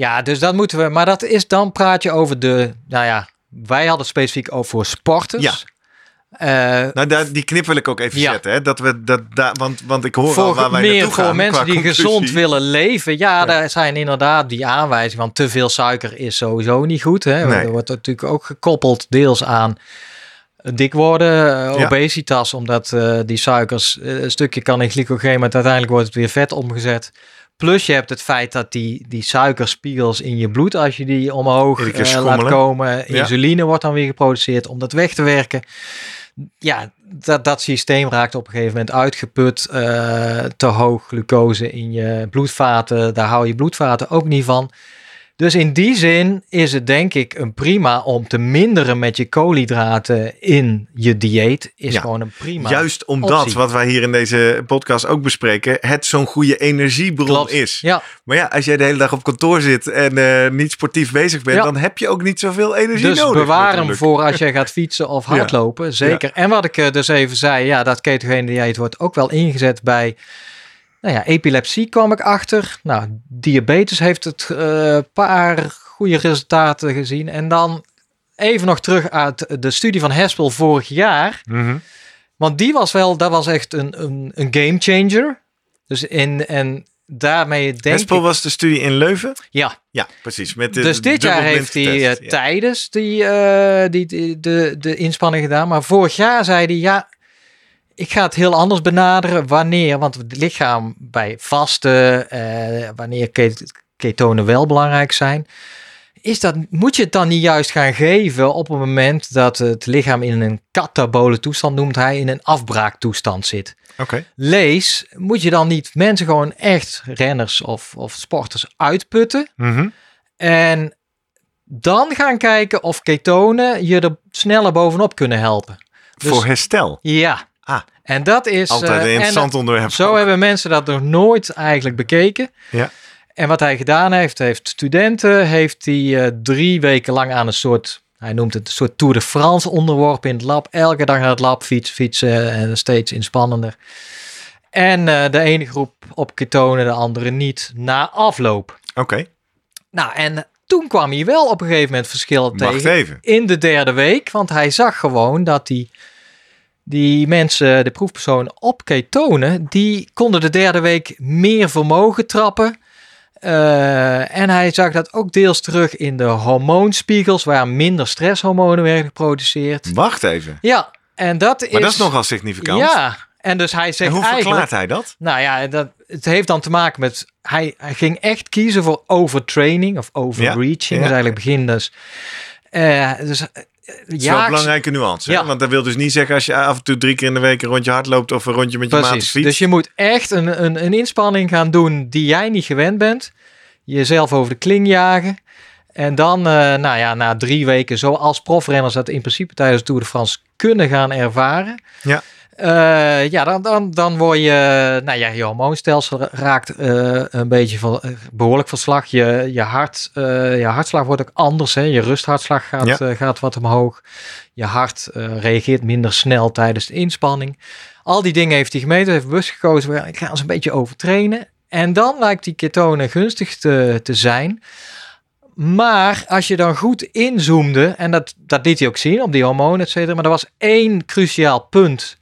Ja, dus dat moeten we, maar dat is, dan praat je over de, nou ja, wij hadden specifiek over voor sporters. Ja. Eh, Nou, daar, die knip wil ik ook even Ja. zetten. Hè? Dat we, dat, daar want, want ik hoor al voor waar wij meer naartoe gaan. voor mensen qua die conclusie. gezond willen leven. Ja, Ja. daar zijn inderdaad die aanwijzingen van te veel suiker is sowieso niet goed. Hè? Nee. Er wordt natuurlijk ook gekoppeld deels aan dik worden, eh, obesitas, omdat eh, die suikers een stukje kan in glycogeen, maar uiteindelijk wordt het weer vet omgezet. Plus je hebt het feit dat die, die suikerspiegels in je bloed, als je die omhoog eh, laat komen, Ja. insuline wordt dan weer geproduceerd om dat weg te werken. Ja, dat, dat systeem raakt op een gegeven moment uitgeput. eh, te hoog glucose in je bloedvaten, daar hou je bloedvaten ook niet van. Dus in die zin is het denk ik een prima om te minderen met je koolhydraten in je dieet. Is Ja. gewoon een prima. Juist omdat, optie. wat wij hier in deze podcast ook bespreken, het zo'n goede energiebron Klopt. is. Ja, Maar ja, als jij de hele dag op kantoor zit en eh, niet sportief bezig bent, Ja. dan heb je ook niet zoveel energie dus nodig. bewaar hem voor als jij gaat fietsen of [laughs] hardlopen. Zeker. En wat ik eh, dus even zei, ja, dat ketogene dieet wordt ook wel ingezet bij nou ja, epilepsie kwam ik achter. Nou, diabetes heeft het een paar goede resultaten gezien. En dan even nog terug uit de studie van Haspel vorig jaar. Mhm. Want die was wel, dat was echt een, een, een game changer. Dus in, en daarmee denk Hespel ik... was de studie in Leuven. Ja, Ja, precies. Met de dus dit jaar heeft hij eh. Ja. tijdens die, eh, die, die- de, de inspanning gedaan. Maar vorig jaar zei hij, ja, ik ga het heel anders benaderen. Wanneer? Want het lichaam bij vasten, eh, wanneer ket- ketonen wel belangrijk zijn. Is dat, moet je het dan niet juist gaan geven op het moment dat het lichaam in een katabole toestand, noemt hij, in een afbraaktoestand zit? Oké. Lees, moet je dan niet mensen gewoon echt renners of, of sporters uitputten? Mhm. En dan gaan kijken of ketonen je er sneller bovenop kunnen helpen. Dus- Voor herstel. Ja. Ah. En dat is... Altijd eh, een en interessant dat- onderwerp. Zo hebben mensen dat nog nooit eigenlijk bekeken. Ja. En wat hij gedaan heeft, heeft studenten, heeft hij eh, drie weken lang aan een soort, hij noemt het een soort Tour de France onderworpen in het lab. Elke dag naar het lab fiets, fietsen en steeds inspannender. En eh, de ene groep op ketonen, de andere niet, na afloop. Oké, Nou, en toen kwam hij wel op een gegeven moment verschil wacht tegen even. in de derde week. Want hij zag gewoon dat die, die mensen, de proefpersonen op ketonen, die konden de derde week meer vermogen trappen. Eh, en hij zag dat ook deels terug in de hormoonspiegels, waar minder stresshormonen werden geproduceerd. Wacht even. Ja, en dat is... Maar dat is nogal significant. Ja, en dus hij en zegt hoe eigenlijk... verklaart hij dat? Nou ja, dat, het heeft dan te maken met... Hij, hij ging echt kiezen voor overtraining of overreaching. Ja, ja. Dus eigenlijk begin dus... eh, dus is wel een belangrijke nuance. Ja. Want dat wil dus niet zeggen als je af en toe drie keer in de week een rondje hard loopt of een rondje met je maat fiets. Dus je moet echt een, een, een inspanning gaan doen die jij niet gewend bent. Jezelf over de kling jagen. En dan, eh, nou ja, na drie weken, zoals profrenners dat in principe tijdens de Tour de France kunnen gaan ervaren. Ja. Eh, ja, dan, dan, dan word je, nou ja, je hormoonstelsel raakt eh, een beetje van, eh, behoorlijk van slag. Je, je, hart, je hartslag wordt ook anders. Hè? Je rusthartslag gaat, Ja. gaat wat omhoog. Je hart reageert minder snel tijdens de inspanning. Al die dingen heeft hij gemeten, heeft bewust gekozen. Ik ga eens een beetje overtrainen. En dan lijkt die ketonen gunstig te, te zijn. Maar als je dan goed inzoomde, en dat, dat liet hij ook zien op die hormonen, et cetera. Maar er was één cruciaal punt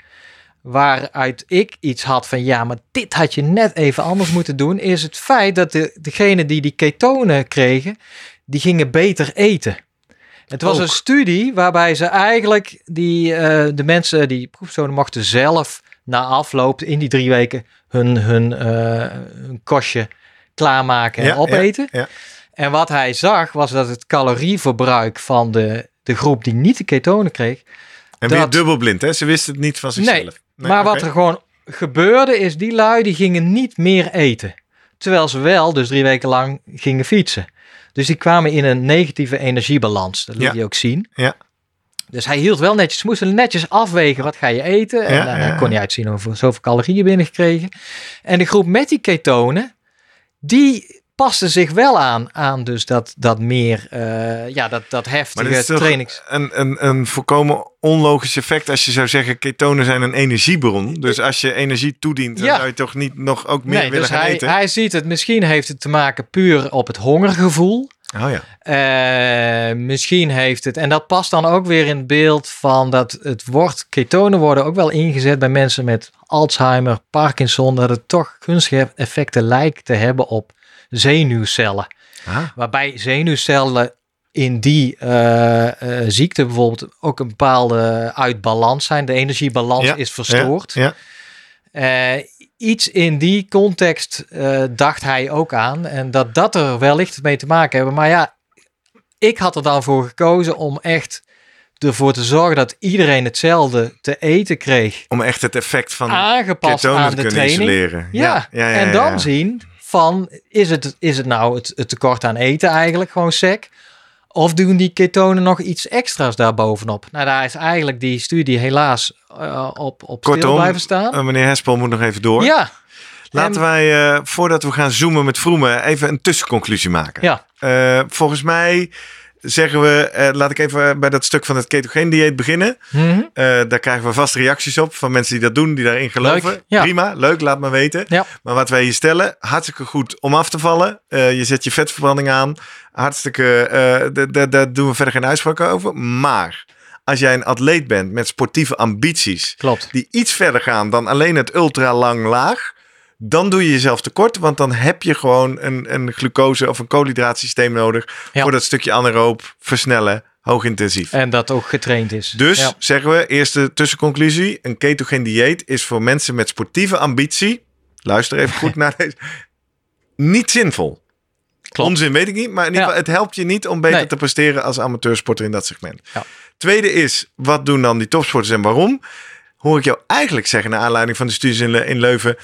waaruit ik iets had van ja, maar dit had je net even anders moeten doen, is het feit dat de, degene die die ketonen kregen, die gingen beter eten. Het was Ook. een studie waarbij ze eigenlijk die, eh, de mensen, die proefpersonen mochten zelf na afloop in die drie weken hun, hun, hun kostje klaarmaken en Ja, opeten. ja, ja. En wat hij zag was dat het calorieverbruik van de, de groep die niet de ketonen kreeg, en weer dat- dubbelblind, hè? Ze wisten het niet van zichzelf. Nee, maar wat er gewoon gebeurde is, die lui die gingen niet meer eten. Terwijl ze wel dus drie weken lang gingen fietsen. Dus die kwamen in een negatieve energiebalans. Dat liet Ja. je ook zien. Ja. Dus hij hield wel netjes, ze moesten netjes afwegen wat ga je eten. En Ja, dan ja, kon hij uitzien over zoveel calorieën binnengekregen. En de groep met die ketonen, die paste zich wel aan, aan dus dat, dat meer, eh, ja, dat, dat heftige trainings... een, een, een volkomen onlogisch effect als je zou zeggen ketonen zijn een energiebron. Dus als je energie toedient, dan zou je toch niet nog ook meer Nee, willen dus gaan hij, eten? hij ziet het. Misschien heeft het te maken puur op het hongergevoel. Oh ja. Eh, misschien heeft het, en dat past dan ook weer in het beeld van dat het wordt, ketonen worden ook wel ingezet bij mensen met Alzheimer, Parkinson, dat het toch gunstige effecten lijkt te hebben op zenuwcellen. Ah, Waarbij zenuwcellen in die eh, eh, ziekte bijvoorbeeld ook een bepaalde uit balans zijn. De energiebalans Ja, is verstoord. Ja. Eh, iets in die context dacht hij ook aan. En dat dat er wellicht mee te maken hebben. Maar ja, ik had er dan voor gekozen om echt ervoor te zorgen dat iedereen hetzelfde te eten kreeg. Om echt het effect van Aangepast aan te de kunnen training. isoleren. Ja, ja, ja, en dan ja. zien van, is het, is het nou het, het tekort aan eten eigenlijk gewoon sec? Of doen die ketonen nog iets extra's daarbovenop? Nou, daar is eigenlijk die studie helaas eh, op, op stil blijven staan. eh, meneer Hespel moet nog even door. ja, Laten En- wij, eh, voordat we gaan zoomen met Vroemen, even een tussenconclusie maken. ja, volgens mij zeggen we, eh, laat ik even bij dat stuk van het ketogeen dieet beginnen. Mhm. Eh, daar krijgen we vast reacties op van mensen die dat doen, die daarin geloven. Leuk, ja. Prima, leuk, laat maar weten. ja. Maar wat wij hier stellen, hartstikke goed om af te vallen. Eh, je zet je vetverbranding aan. Hartstikke, daar doen we verder geen uitspraken over. Maar als jij een atleet bent met sportieve ambities, klopt. die iets verder gaan dan alleen het ultra lang laag, dan doe je jezelf tekort. Want dan heb je gewoon een, een glucose of een koolhydraatsysteem nodig Ja. voor dat stukje anaeroop versnellen, hoogintensief. En dat ook getraind is. Dus Ja. zeggen we, eerste tussenconclusie: een ketogeen dieet is voor mensen met sportieve ambitie. Luister even goed [laughs] naar deze. Niet zinvol. Klopt. Onzin weet ik niet, maar in ieder Ja. geval, het helpt je niet om beter Nee. te presteren als amateursporter in dat segment. Ja. Tweede is, wat doen dan die topsporters en waarom? Hoor ik jou eigenlijk zeggen, naar aanleiding van de studies in, Le- in Leuven.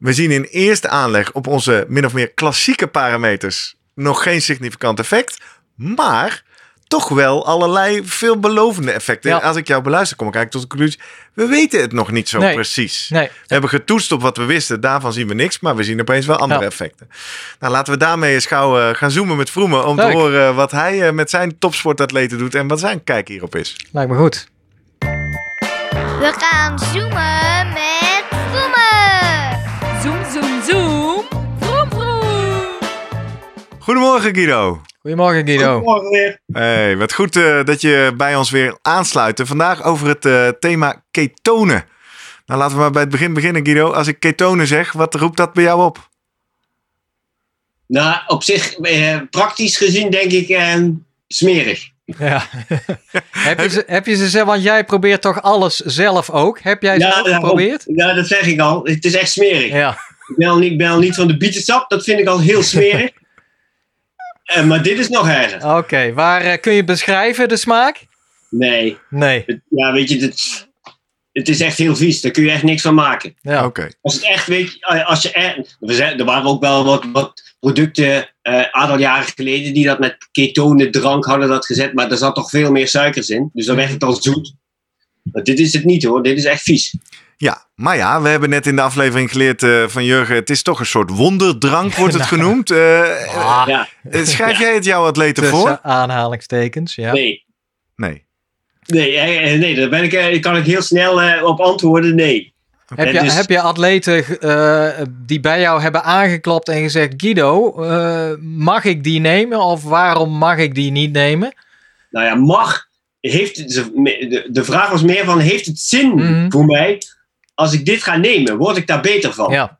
We zien in eerste aanleg op onze min of meer klassieke parameters nog geen significant effect. Maar toch wel allerlei veelbelovende effecten. Ja. Als ik jou beluister, kom ik eigenlijk tot de conclusie. We weten het nog niet zo Nee. precies. Nee, We hebben getoetst op wat we wisten. Daarvan zien we niks. Maar we zien opeens wel andere Ja. effecten. Nou, laten we daarmee eens gauw eh, gaan zoomen met Vroemen. Om te horen wat hij eh, met zijn topsportatleten doet. En wat zijn kijk hierop is. lijkt me goed. We gaan zoomen met Goedemorgen Guido. Goedemorgen Guido. Goedemorgen weer. Hey, wat goed eh, dat je bij ons weer aansluit. En vandaag over het eh, thema ketonen. Nou, laten we maar bij het begin beginnen Guido. Als ik ketonen zeg, wat roept dat bij jou op? Nou, op zich, eh, praktisch gezien denk ik eh, smerig. Ja. [laughs] heb, je ze, heb je ze zelf, want jij probeert toch alles zelf ook? Heb jij ze ook geprobeerd? Ja, dat zeg ik al. Het is echt smerig. Ja. Ik, ben al niet, ik ben al niet van de bietensap. Dat vind ik al heel smerig. [laughs] Eh, maar dit is nog erger. Oké, waar eh, kun je beschrijven de smaak? Nee. Nee. Het- ja, weet je, het, het is echt heel vies. Daar kun je echt niks van maken. Ja. Oké. Als het echt, weet je, eh, als je echt, er waren ook wel wat, wat producten een aantal jaren geleden die dat met ketonen drank hadden dat gezet, maar er zat toch veel meer suikers in. Dus dan werd het al zoet. Maar dit is het niet hoor, dit is echt vies. Ja, maar ja, we hebben net in de aflevering geleerd eh, van Jurgen. Het is toch een soort wonderdrank, wordt het [laughs] genoemd. Eh, Ah, Ja, eh, schrijf jij het jouw atleten tussen voor? aanhalingstekens, ja. nee. Nee. Nee, nee, daar ben ik, kan ik heel snel eh, op antwoorden. Nee. Heb je, is- heb je atleten eh, die bij jou hebben aangeklopt en gezegd: Guido, eh, mag ik die nemen of waarom mag ik die niet nemen? Nou ja, mag. Heeft de, de vraag was meer van: heeft het zin Mhm. voor mij als ik dit ga nemen? Word ik daar beter van? Ja,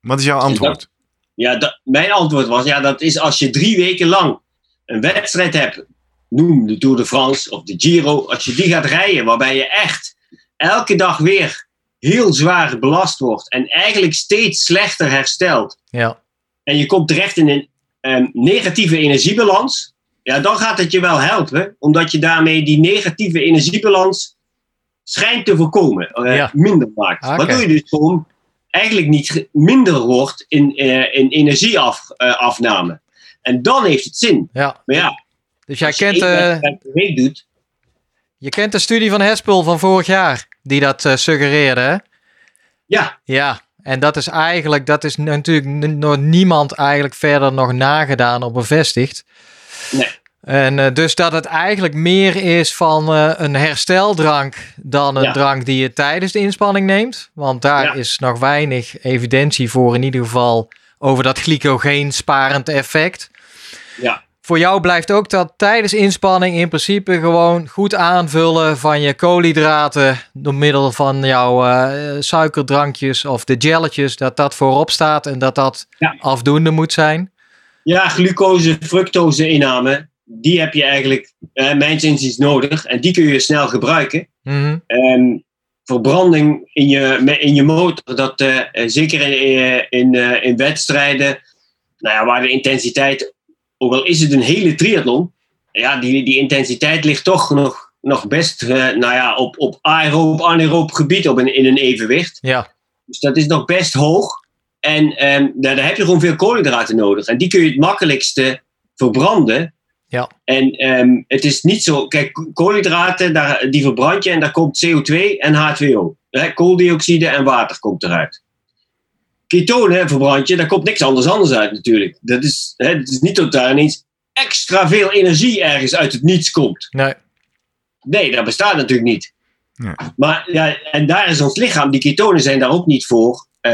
Wat is jouw antwoord? Ja, dat, mijn antwoord was, ja, dat is als je drie weken lang een wedstrijd hebt, noem de Tour de France of de Giro, als je die gaat rijden, waarbij je echt elke dag weer heel zwaar belast wordt en eigenlijk steeds slechter herstelt, ja, en je komt terecht in een ehm, negatieve energiebalans, ja, dan gaat het je wel helpen, omdat je daarmee die negatieve energiebalans schijnt te voorkomen, eh, Ja. minder maakt. Oké. Waardoor je dus gewoon eigenlijk niet minder wordt in, eh in energieafname. en dan heeft het zin. ja. Maar ja, Dus jij je kent, eh, doet, je kent de studie van Hespel van vorig jaar, die dat eh, suggereerde, hè? ja, Ja, en dat is eigenlijk, dat is natuurlijk n- door niemand eigenlijk verder nog nagedaan of bevestigd. Nee. En eh, dus dat het eigenlijk meer is van eh, een hersteldrank dan een Ja. drank die je tijdens de inspanning neemt. Want daar Ja. is nog weinig evidentie voor in ieder geval over dat glycogeen sparend effect. Ja. voor jou blijft ook dat tijdens inspanning in principe gewoon goed aanvullen van je koolhydraten door middel van jouw eh, suikerdrankjes of de gelletjes, dat dat voorop staat en dat dat Ja. afdoende moet zijn. Ja, glucose, fructose inname, die heb je eigenlijk, eh, mijns inziens, nodig. En die kun je snel gebruiken. Mhm. Ehm, verbranding in je, in je motor, dat, eh, zeker in, eh, in, in wedstrijden, nou ja, waar de intensiteit, ook al is het een hele triathlon, ja, die, die intensiteit ligt toch nog, nog best nou ja, op, op aeroop, anaeroop gebied op een, in een evenwicht. Ja, Dus dat is nog best hoog. En daar, daar heb je gewoon veel koolhydraten nodig. En die kun je het makkelijkste verbranden. Ja. En ehm, het is niet zo. Kijk, ko- koolhydraten, daar, die verbrand je en daar komt CO2 en H2O. Hè, kooldioxide en water komt eruit. Ketonen verbrand je, daar komt niks anders anders uit natuurlijk. Dat is, hè, het is niet dat daar ineens extra veel energie ergens uit het niets komt. nee. Nee, dat bestaat natuurlijk niet. Ja. Maar ja, en daar is ons lichaam, die ketonen zijn daar ook niet voor, eh,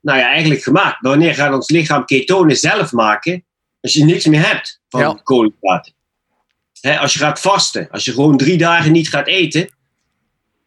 nou ja, eigenlijk gemaakt. Wanneer gaat ons lichaam ketonen zelf maken, als je niks meer hebt van Ja. koolhydraten? Als je gaat vasten, als je gewoon drie dagen niet gaat eten,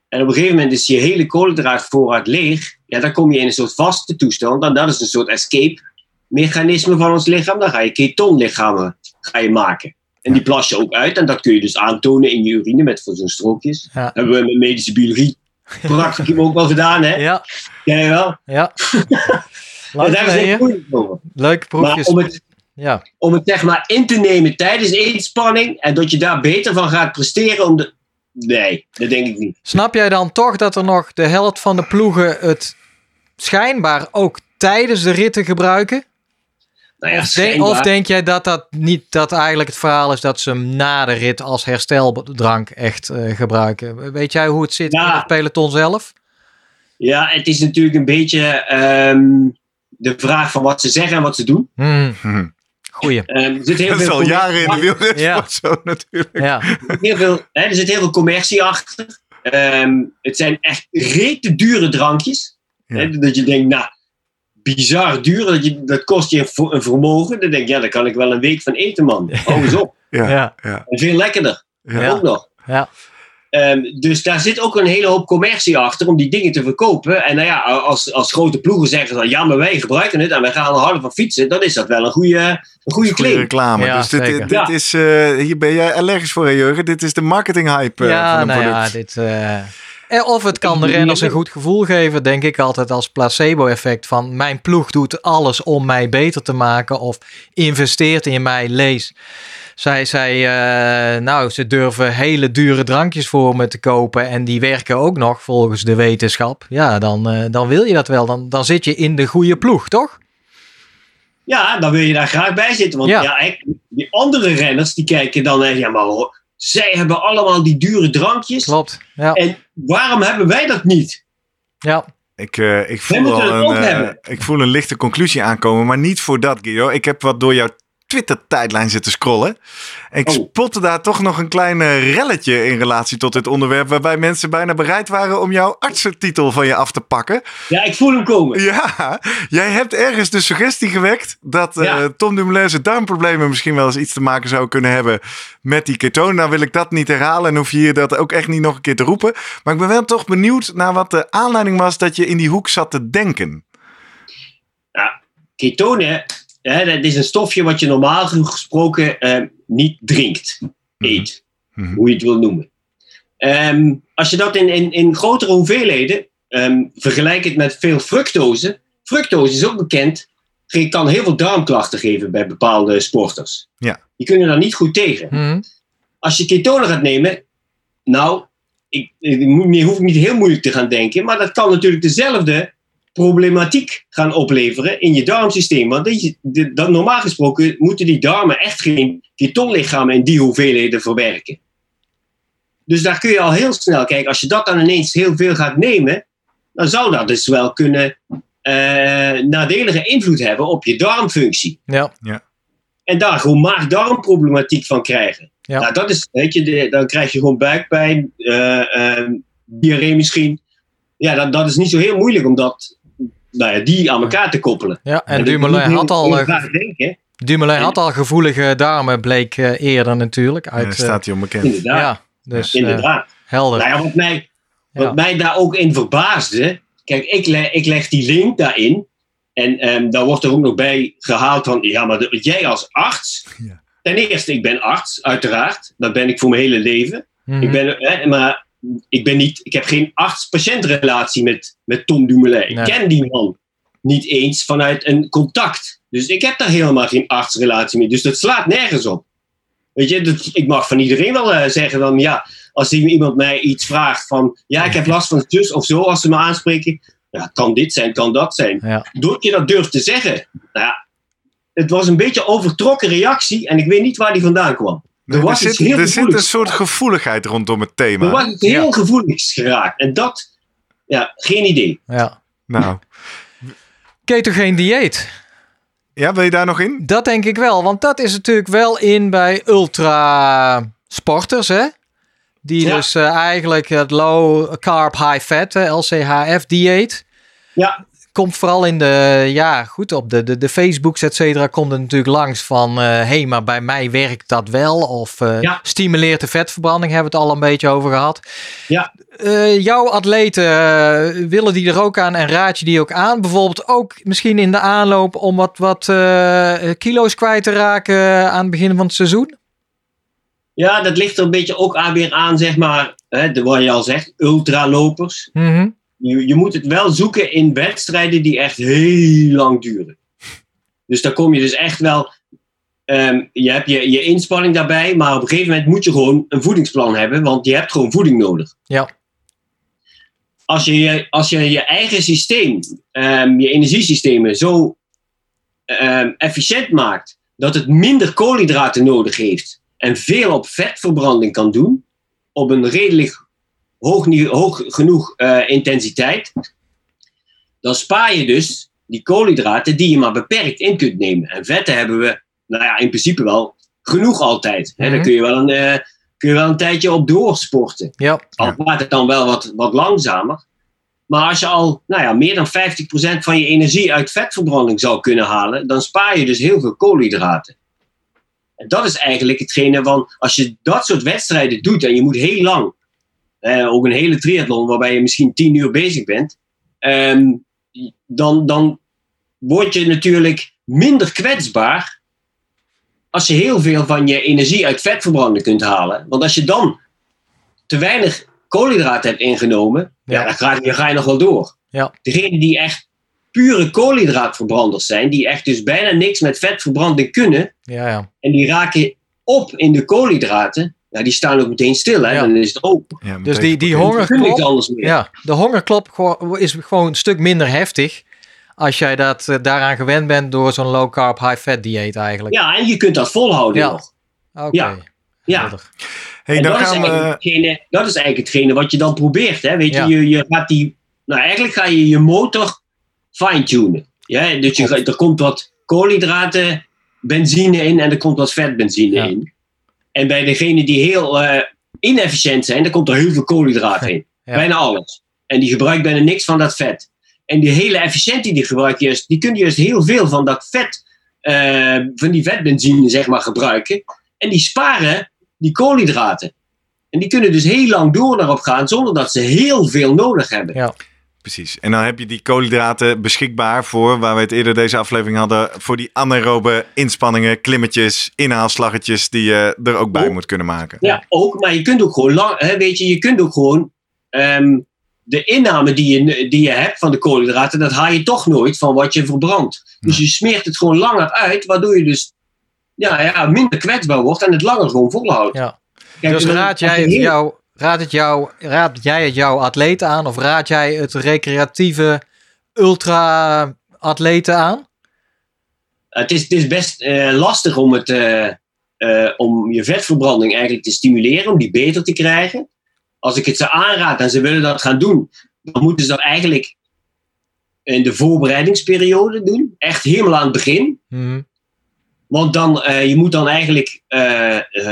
en op een gegeven moment is je hele koolhydraatvoorraad leeg, ja, dan kom je in een soort vaste toestand, dan dat is een soort escape mechanisme van ons lichaam, dan ga je ketonlichamen ga je maken. En die plas je ook uit. En dat kun je dus aantonen in je urine met zo'n strookjes. Ja. Hebben we met medische biologie [laughs] practicum ook wel gedaan, hè? Ja, Jij wel? ja. [laughs] Leuk, daar is moeilijk over. Leuke Maar proefjes. om het, Ja, om het zeg maar in te nemen tijdens inspanning en dat je daar beter van gaat presteren om de... Nee, dat denk ik niet. Snap jij dan toch dat er nog de helft van de ploegen het schijnbaar ook tijdens de ritten gebruiken? Nou ja, of, denk, schijnbaar. of denk jij dat dat niet dat eigenlijk het verhaal is dat ze hem na de rit als hersteldrank echt eh, gebruiken? Weet jij hoe het zit Ja. in het peloton zelf? Ja, het is natuurlijk een beetje ehm, de vraag van wat ze zeggen en wat ze doen. Hmm, Hm. Goeie. Ehm, er zit heel Dat is veel al jaren in de wielrensport Ja. zo natuurlijk. Ja, heel veel, hè, er zit heel veel commercie achter. Ehm, het zijn echt rete dure drankjes. Ja. Hè, dat je denkt, nou, bizar duur. Dat, je, dat kost je een, vermogen. Dan denk je, ja, daar kan ik wel een week van eten, man. [laughs] Hou eens op. Ja. ja, Ja. En veel lekkerder. Ja. Ook nog. ja. Ehm, dus daar zit ook een hele hoop commercie achter om die dingen te verkopen. En nou ja, als, als grote ploegen zeggen dan, ja, maar wij gebruiken het en wij gaan er harder van fietsen, dan is dat wel een goede, een goede reclame. Ja, dus dit, zeker. dit Ja. is, eh, hier ben jij allergisch voor, Jurgen. Dit is de marketing hype eh, ja, van een nou ja, product. dit. eh, eh, of het kan de renners een goed gevoel geven, denk ik altijd als placebo-effect. Van mijn ploeg doet alles om mij beter te maken. Of investeert in mij. Lees. Zij zei, eh, nou, ze durven hele dure drankjes voor me te kopen. En die werken ook nog volgens de wetenschap. Ja, dan, eh, dan wil je dat wel. Dan, dan zit je in de goede ploeg, toch? Ja, dan wil je daar graag bij zitten. Want Ja. die andere renners die kijken dan, eh, ja, maar hoor, zij hebben allemaal die dure drankjes. Klopt. Ja, En waarom hebben wij dat niet? ja. Ik, eh, ik, voel al een, eh, ik voel een lichte conclusie aankomen, maar niet voor dat, Guido. Ik heb wat door jouw Twitter-tijdlijn zitten scrollen. Ik Oh. spotte daar toch nog een klein eh, relletje in relatie tot dit onderwerp, waarbij mensen bijna bereid waren om jouw artsentitel van je af te pakken. Ja, ik voel hem komen. Ja, jij hebt ergens de suggestie gewekt dat eh, Ja. Tom Dumoulin's darmproblemen misschien wel eens iets te maken zou kunnen hebben met die ketonen. Nou wil ik dat niet herhalen en hoef je hier dat ook echt niet nog een keer te roepen. Maar ik ben wel toch benieuwd naar wat de aanleiding was dat je in die hoek zat te denken. Ketonen, hè, dat is een stofje wat je normaal gesproken eh, niet drinkt, eet, Mhm. hoe je het wil noemen. Ehm, als je dat in, in, in grotere hoeveelheden, ehm, vergelijk het met veel fructose. Fructose is ook bekend, kan heel veel darmklachten geven bij bepaalde sporters. Ja. Die kunnen daar niet goed tegen. Mhm. Als je ketonen gaat nemen, nou, ik, hoef ik niet heel moeilijk te gaan denken, maar dat kan natuurlijk dezelfde problematiek gaan opleveren in je darmsysteem. Want dat normaal gesproken moeten die darmen echt geen ketonlichamen in die hoeveelheden verwerken. Dus daar kun je al heel snel kijken, als je dat dan ineens heel veel gaat nemen, dan zou dat dus wel kunnen eh, nadelige invloed hebben op je darmfunctie. Ja, En daar gewoon maag-darmproblematiek van krijgen. Ja. Nou, dat is, weet je, de- dan krijg je gewoon buikpijn, eh, eh, diarree misschien. Ja, dat, dat is niet zo heel moeilijk om dat, nou ja, die aan elkaar te koppelen. ja. en dat Dumoulin moet je had al... eh, denken. Dumoulin En- had al gevoelige darmen, bleek eh, eerder natuurlijk. Ja, Uit, eh, staat hij onbekend. Inderdaad. ja, dus eh, inderdaad. helder. Nou ja, wat mij, wat Ja. mij daar ook in verbaasde. Kijk, ik, le- ik leg die link daarin. En ehm, daar wordt er ook nog bij gehaald van. Ja, maar de- jij als arts. Ja. Ten eerste, ik ben arts, uiteraard. Dat ben ik voor mijn hele leven. Mhm. Ik ben, hè, maar ik, ben niet, ik heb geen arts-patiëntrelatie met, met Tom Dumoulin. Nee. Ik ken die man niet eens vanuit een contact. Dus ik heb daar helemaal geen artsrelatie mee. Dus dat slaat nergens op. Weet je, dat, ik mag van iedereen wel eh, zeggen van ja, als iemand mij iets vraagt van ja, ik heb last van zus of zo, als ze me aanspreken, ja, kan dit zijn, kan dat zijn. Ja. Doordat je dat durft te zeggen, nou ja, het was een beetje overtrokken reactie en ik weet niet waar die vandaan kwam. Er, was zit, iets heel er zit een soort gevoeligheid rondom het thema. Er was iets heel gevoeligs geraakt. En dat, ja, geen idee. ja. Nou, Ketogeen dieet. ja, wil je daar nog in? Dat denk ik wel, want dat is natuurlijk wel in bij ultra sporters, hè? Die Ja. dus eh, eigenlijk het low carb high fat, eh, LCHF dieet. Ja, Komt vooral in de, ja goed, op de, de, de Facebooks et cetera, komt natuurlijk langs van, hé, hey, maar bij mij werkt dat wel. Of eh, Ja. stimuleert de vetverbranding, hebben we het al een beetje over gehad. Ja. Eh, jouw atleten, eh, willen die er ook aan en raad je die ook aan? Bijvoorbeeld ook misschien in de aanloop om wat, wat eh, kilo's kwijt te raken aan het begin van het seizoen? ja, dat ligt er een beetje ook aan weer aan, zeg maar, hè, de, wat je al zegt, ultralopers. Mhm. Je, je moet het wel zoeken in wedstrijden die echt heel lang duren. Dus daar kom je dus echt wel. ehm, je hebt je, je inspanning daarbij, maar op een gegeven moment moet je gewoon een voedingsplan hebben, want je hebt gewoon voeding nodig. Ja. Als je je, als je, je eigen systeem, ehm, je energiesystemen zo ehm, efficiënt maakt dat het minder koolhydraten nodig heeft en veel op vetverbranding kan doen, op een redelijk hoog, hoog genoeg eh, intensiteit, dan spaar je dus die koolhydraten die je maar beperkt in kunt nemen. En vetten hebben we, nou ja, in principe wel genoeg altijd. Hè? Mhm. Daar kun je, wel een, eh, kun je wel een tijdje op doorsporten. Ja. Al gaat het dan wel wat, wat langzamer. Maar als je al nou ja, meer dan 50% van je energie uit vetverbranding zou kunnen halen, dan spaar je dus heel veel koolhydraten. En dat is eigenlijk hetgene van, als je dat soort wedstrijden doet en je moet heel lang, eh, ook een hele triathlon waarbij je misschien 10 uur bezig bent, ehm, dan, dan word je natuurlijk minder kwetsbaar als je heel veel van je energie uit vetverbranding kunt halen. Want als je dan te weinig koolhydraten hebt ingenomen, ja. Ja. dan, ga, dan ga je nog wel door. Ja. Degenen die echt pure koolhydraatverbranders zijn, die echt dus bijna niks met vetverbranding kunnen, Ja, ja. en die raken op in de koolhydraten, ja, die staan ook meteen stil. Hè? Ja. Dan is het. Ja, Dus die, die hongerklop, ja, de hongerklop is gewoon een stuk minder heftig als jij dat, eh, daaraan gewend bent door zo'n low carb high fat dieet eigenlijk. Ja, en je kunt dat volhouden Ja. nog. Oké. Ja. Hey, dan dat, is gaan we... eigenlijk hetgene, dat is eigenlijk hetgene wat je dan probeert. Hè? Weet Ja. je, je, je gaat die, nou, eigenlijk ga je je motor fine-tunen. Ja? Dus je, er komt wat koolhydraten, benzine in en er komt wat vetbenzine Ja. in. En bij degenen die heel eh, inefficiënt zijn, daar komt er heel veel koolhydraten [laughs] in. Ja. Bijna alles. En die gebruikt bijna niks van dat vet. En die hele efficiënten die gebruiken juist, die kunnen juist heel veel van dat vet, eh, van die vetbenzine zeg maar gebruiken. En die sparen die koolhydraten. En die kunnen dus heel lang door daarop gaan zonder dat ze heel veel nodig hebben. Ja. Precies. En dan heb je die koolhydraten beschikbaar voor, waar we het eerder deze aflevering hadden, voor die anaerobe inspanningen, klimmetjes, inhaalslaggetjes die je er ook bij moet kunnen maken. Ja, ook, maar je kunt ook gewoon, lang, hè, weet je, je kunt ook gewoon ehm, de inname die je, die je hebt van de koolhydraten, dat haal je toch nooit van wat je verbrandt. Dus je smeert het gewoon langer uit, waardoor je dus ja, ja, minder kwetsbaar wordt en het langer gewoon volhoudt. Ja. Kijk, Dus raad jij, heel- jou, raad, het jou, raad jij het jouw atleten aan of raad jij het recreatieve ultra-atleten aan? Het is, het is best eh, lastig om, het, eh, eh, om je vetverbranding eigenlijk te stimuleren, om die beter te krijgen. Als ik het ze aanraad en ze willen dat gaan doen, dan moeten ze dat eigenlijk in de voorbereidingsperiode doen. Echt helemaal aan het begin. Mhm. Want dan, je moet dan eigenlijk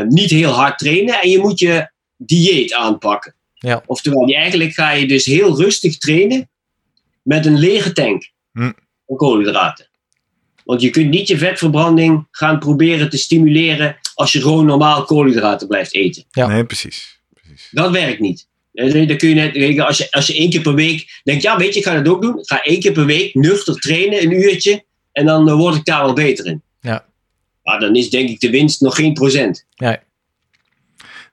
niet heel hard trainen en je moet je dieet aanpakken. Ja. Oftewel, die eigenlijk ga je dus heel rustig trainen met een lege tank Hm. van koolhydraten. Want je kunt niet je vetverbranding gaan proberen te stimuleren als je gewoon normaal koolhydraten blijft eten. Ja. Nee, precies. precies. Dat werkt niet. Eh, Dan kun je net, als, je, als je één keer per week denkt, ja weet je, ik ga dat ook doen. Ik ga één keer per week nuchter trainen, een uurtje. En dan eh, word ik daar wel beter in. Ja. Maar dan is denk ik de winst nog geen procent. Nee.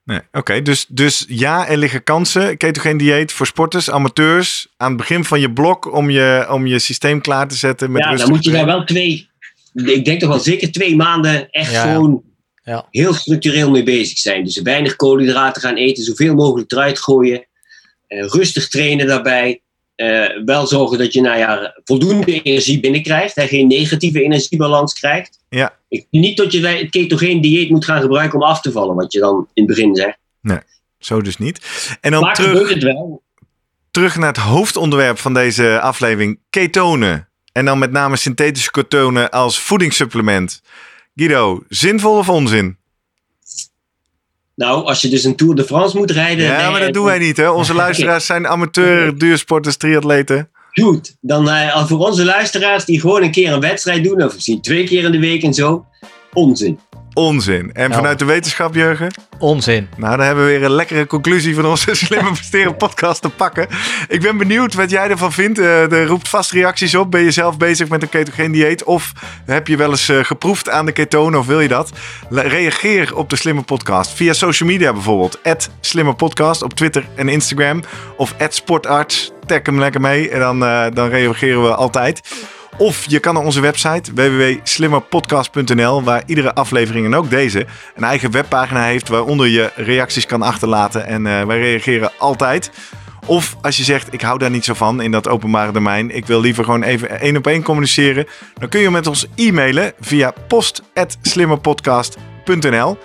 Nee, oké. Dus, dus ja, er liggen kansen. Ketogeen dieet voor sporters, amateurs. Aan het begin van je blok om je, om je systeem klaar te zetten met ja, dan moet je daar wel twee, ik denk toch wel zeker twee maanden echt Ja, gewoon Ja. heel structureel mee bezig zijn. Dus weinig koolhydraten gaan eten, zoveel mogelijk eruit gooien. Eh, rustig trainen daarbij. Eh, wel zorgen dat je nou ja, voldoende energie binnenkrijgt. Hè, geen negatieve energiebalans krijgt. Ja. Ik, niet dat je het ketogeen dieet moet gaan gebruiken om af te vallen. Wat je dan in het begin zegt. Zo dus niet. En dan Maar terug, gebeurt het wel. terug naar het hoofdonderwerp van deze aflevering. Ketonen. En dan met name synthetische ketonen als voedingssupplement. Guido, zinvol of onzin? Nou, als je dus een Tour de France moet rijden. Ja, nee, maar dat doen wij niet. Hè? Onze [laughs] luisteraars zijn amateur, duursporters, triatleten. Goed, dan eh, voor onze luisteraars die gewoon een keer een wedstrijd doen, of misschien twee keer in de week en zo, onzin. Onzin. En vanuit de wetenschap, Jurgen? Onzin. Nou, dan hebben we weer een lekkere conclusie van onze [laughs] Slimme Presteren podcast te pakken. Ik ben benieuwd wat jij ervan vindt. Eh, er roept vast reacties op. Ben je zelf bezig met een ketogeen dieet? Of heb je wel eens eh, geproefd aan de ketonen of wil je dat? Reageer op de Slimme Podcast. Via social media bijvoorbeeld. Slimme Podcast op Twitter en Instagram. Of Sportarts. Tag hem lekker mee en dan, eh, dan reageren we altijd. Of je kan naar onze website www.slimmerpodcast.nl, waar iedere aflevering en ook deze een eigen webpagina heeft waaronder je reacties kan achterlaten. En eh, wij reageren altijd. Of als je zegt, ik hou daar niet zo van in dat openbare domein. Ik wil liever gewoon even één op één communiceren. Dan kun je met ons e-mailen via post.slimmerpodcast.nl.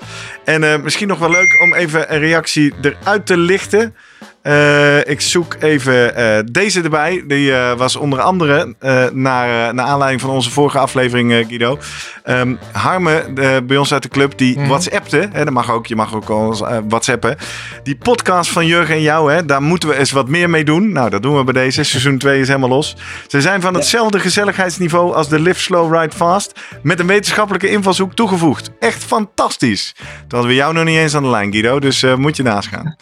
En eh, misschien nog wel leuk om even een reactie eruit te lichten. Eh, ik zoek even eh, deze erbij. Die was onder andere naar, naar aanleiding van onze vorige aflevering, Guido. Ehm, Harme, bij ons uit de club, die Mhm. WhatsAppte. Hè, dat mag ook, je mag ook al WhatsAppen. Die podcast van Jurgen en jou, hè, daar moeten we eens wat meer mee doen. Nou, dat doen we bij deze. Seizoen 2 is helemaal los. Ze zijn van hetzelfde gezelligheidsniveau als de Live Slow Ride Fast. Met een wetenschappelijke invalshoek toegevoegd. Echt fantastisch. Toen hadden we jou nog niet eens aan de lijn, Guido. Dus eh, moet je naast gaan.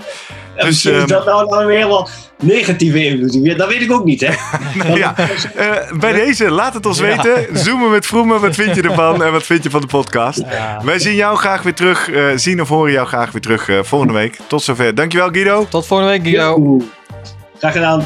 Ja, Dus, misschien ehm, is dat nou, nou weer wel negatieve invloed. Dat weet ik ook niet, hè? [laughs] ja, eh, bij deze, laat het ons weten. Zoomen met Vroemen, wat vind je ervan en wat vind je van de podcast? Ja. Wij zien jou graag weer terug, eh, zien of horen jou graag weer terug eh, volgende week. Tot zover. Dankjewel Guido. Tot volgende week, Guido. Graag gedaan.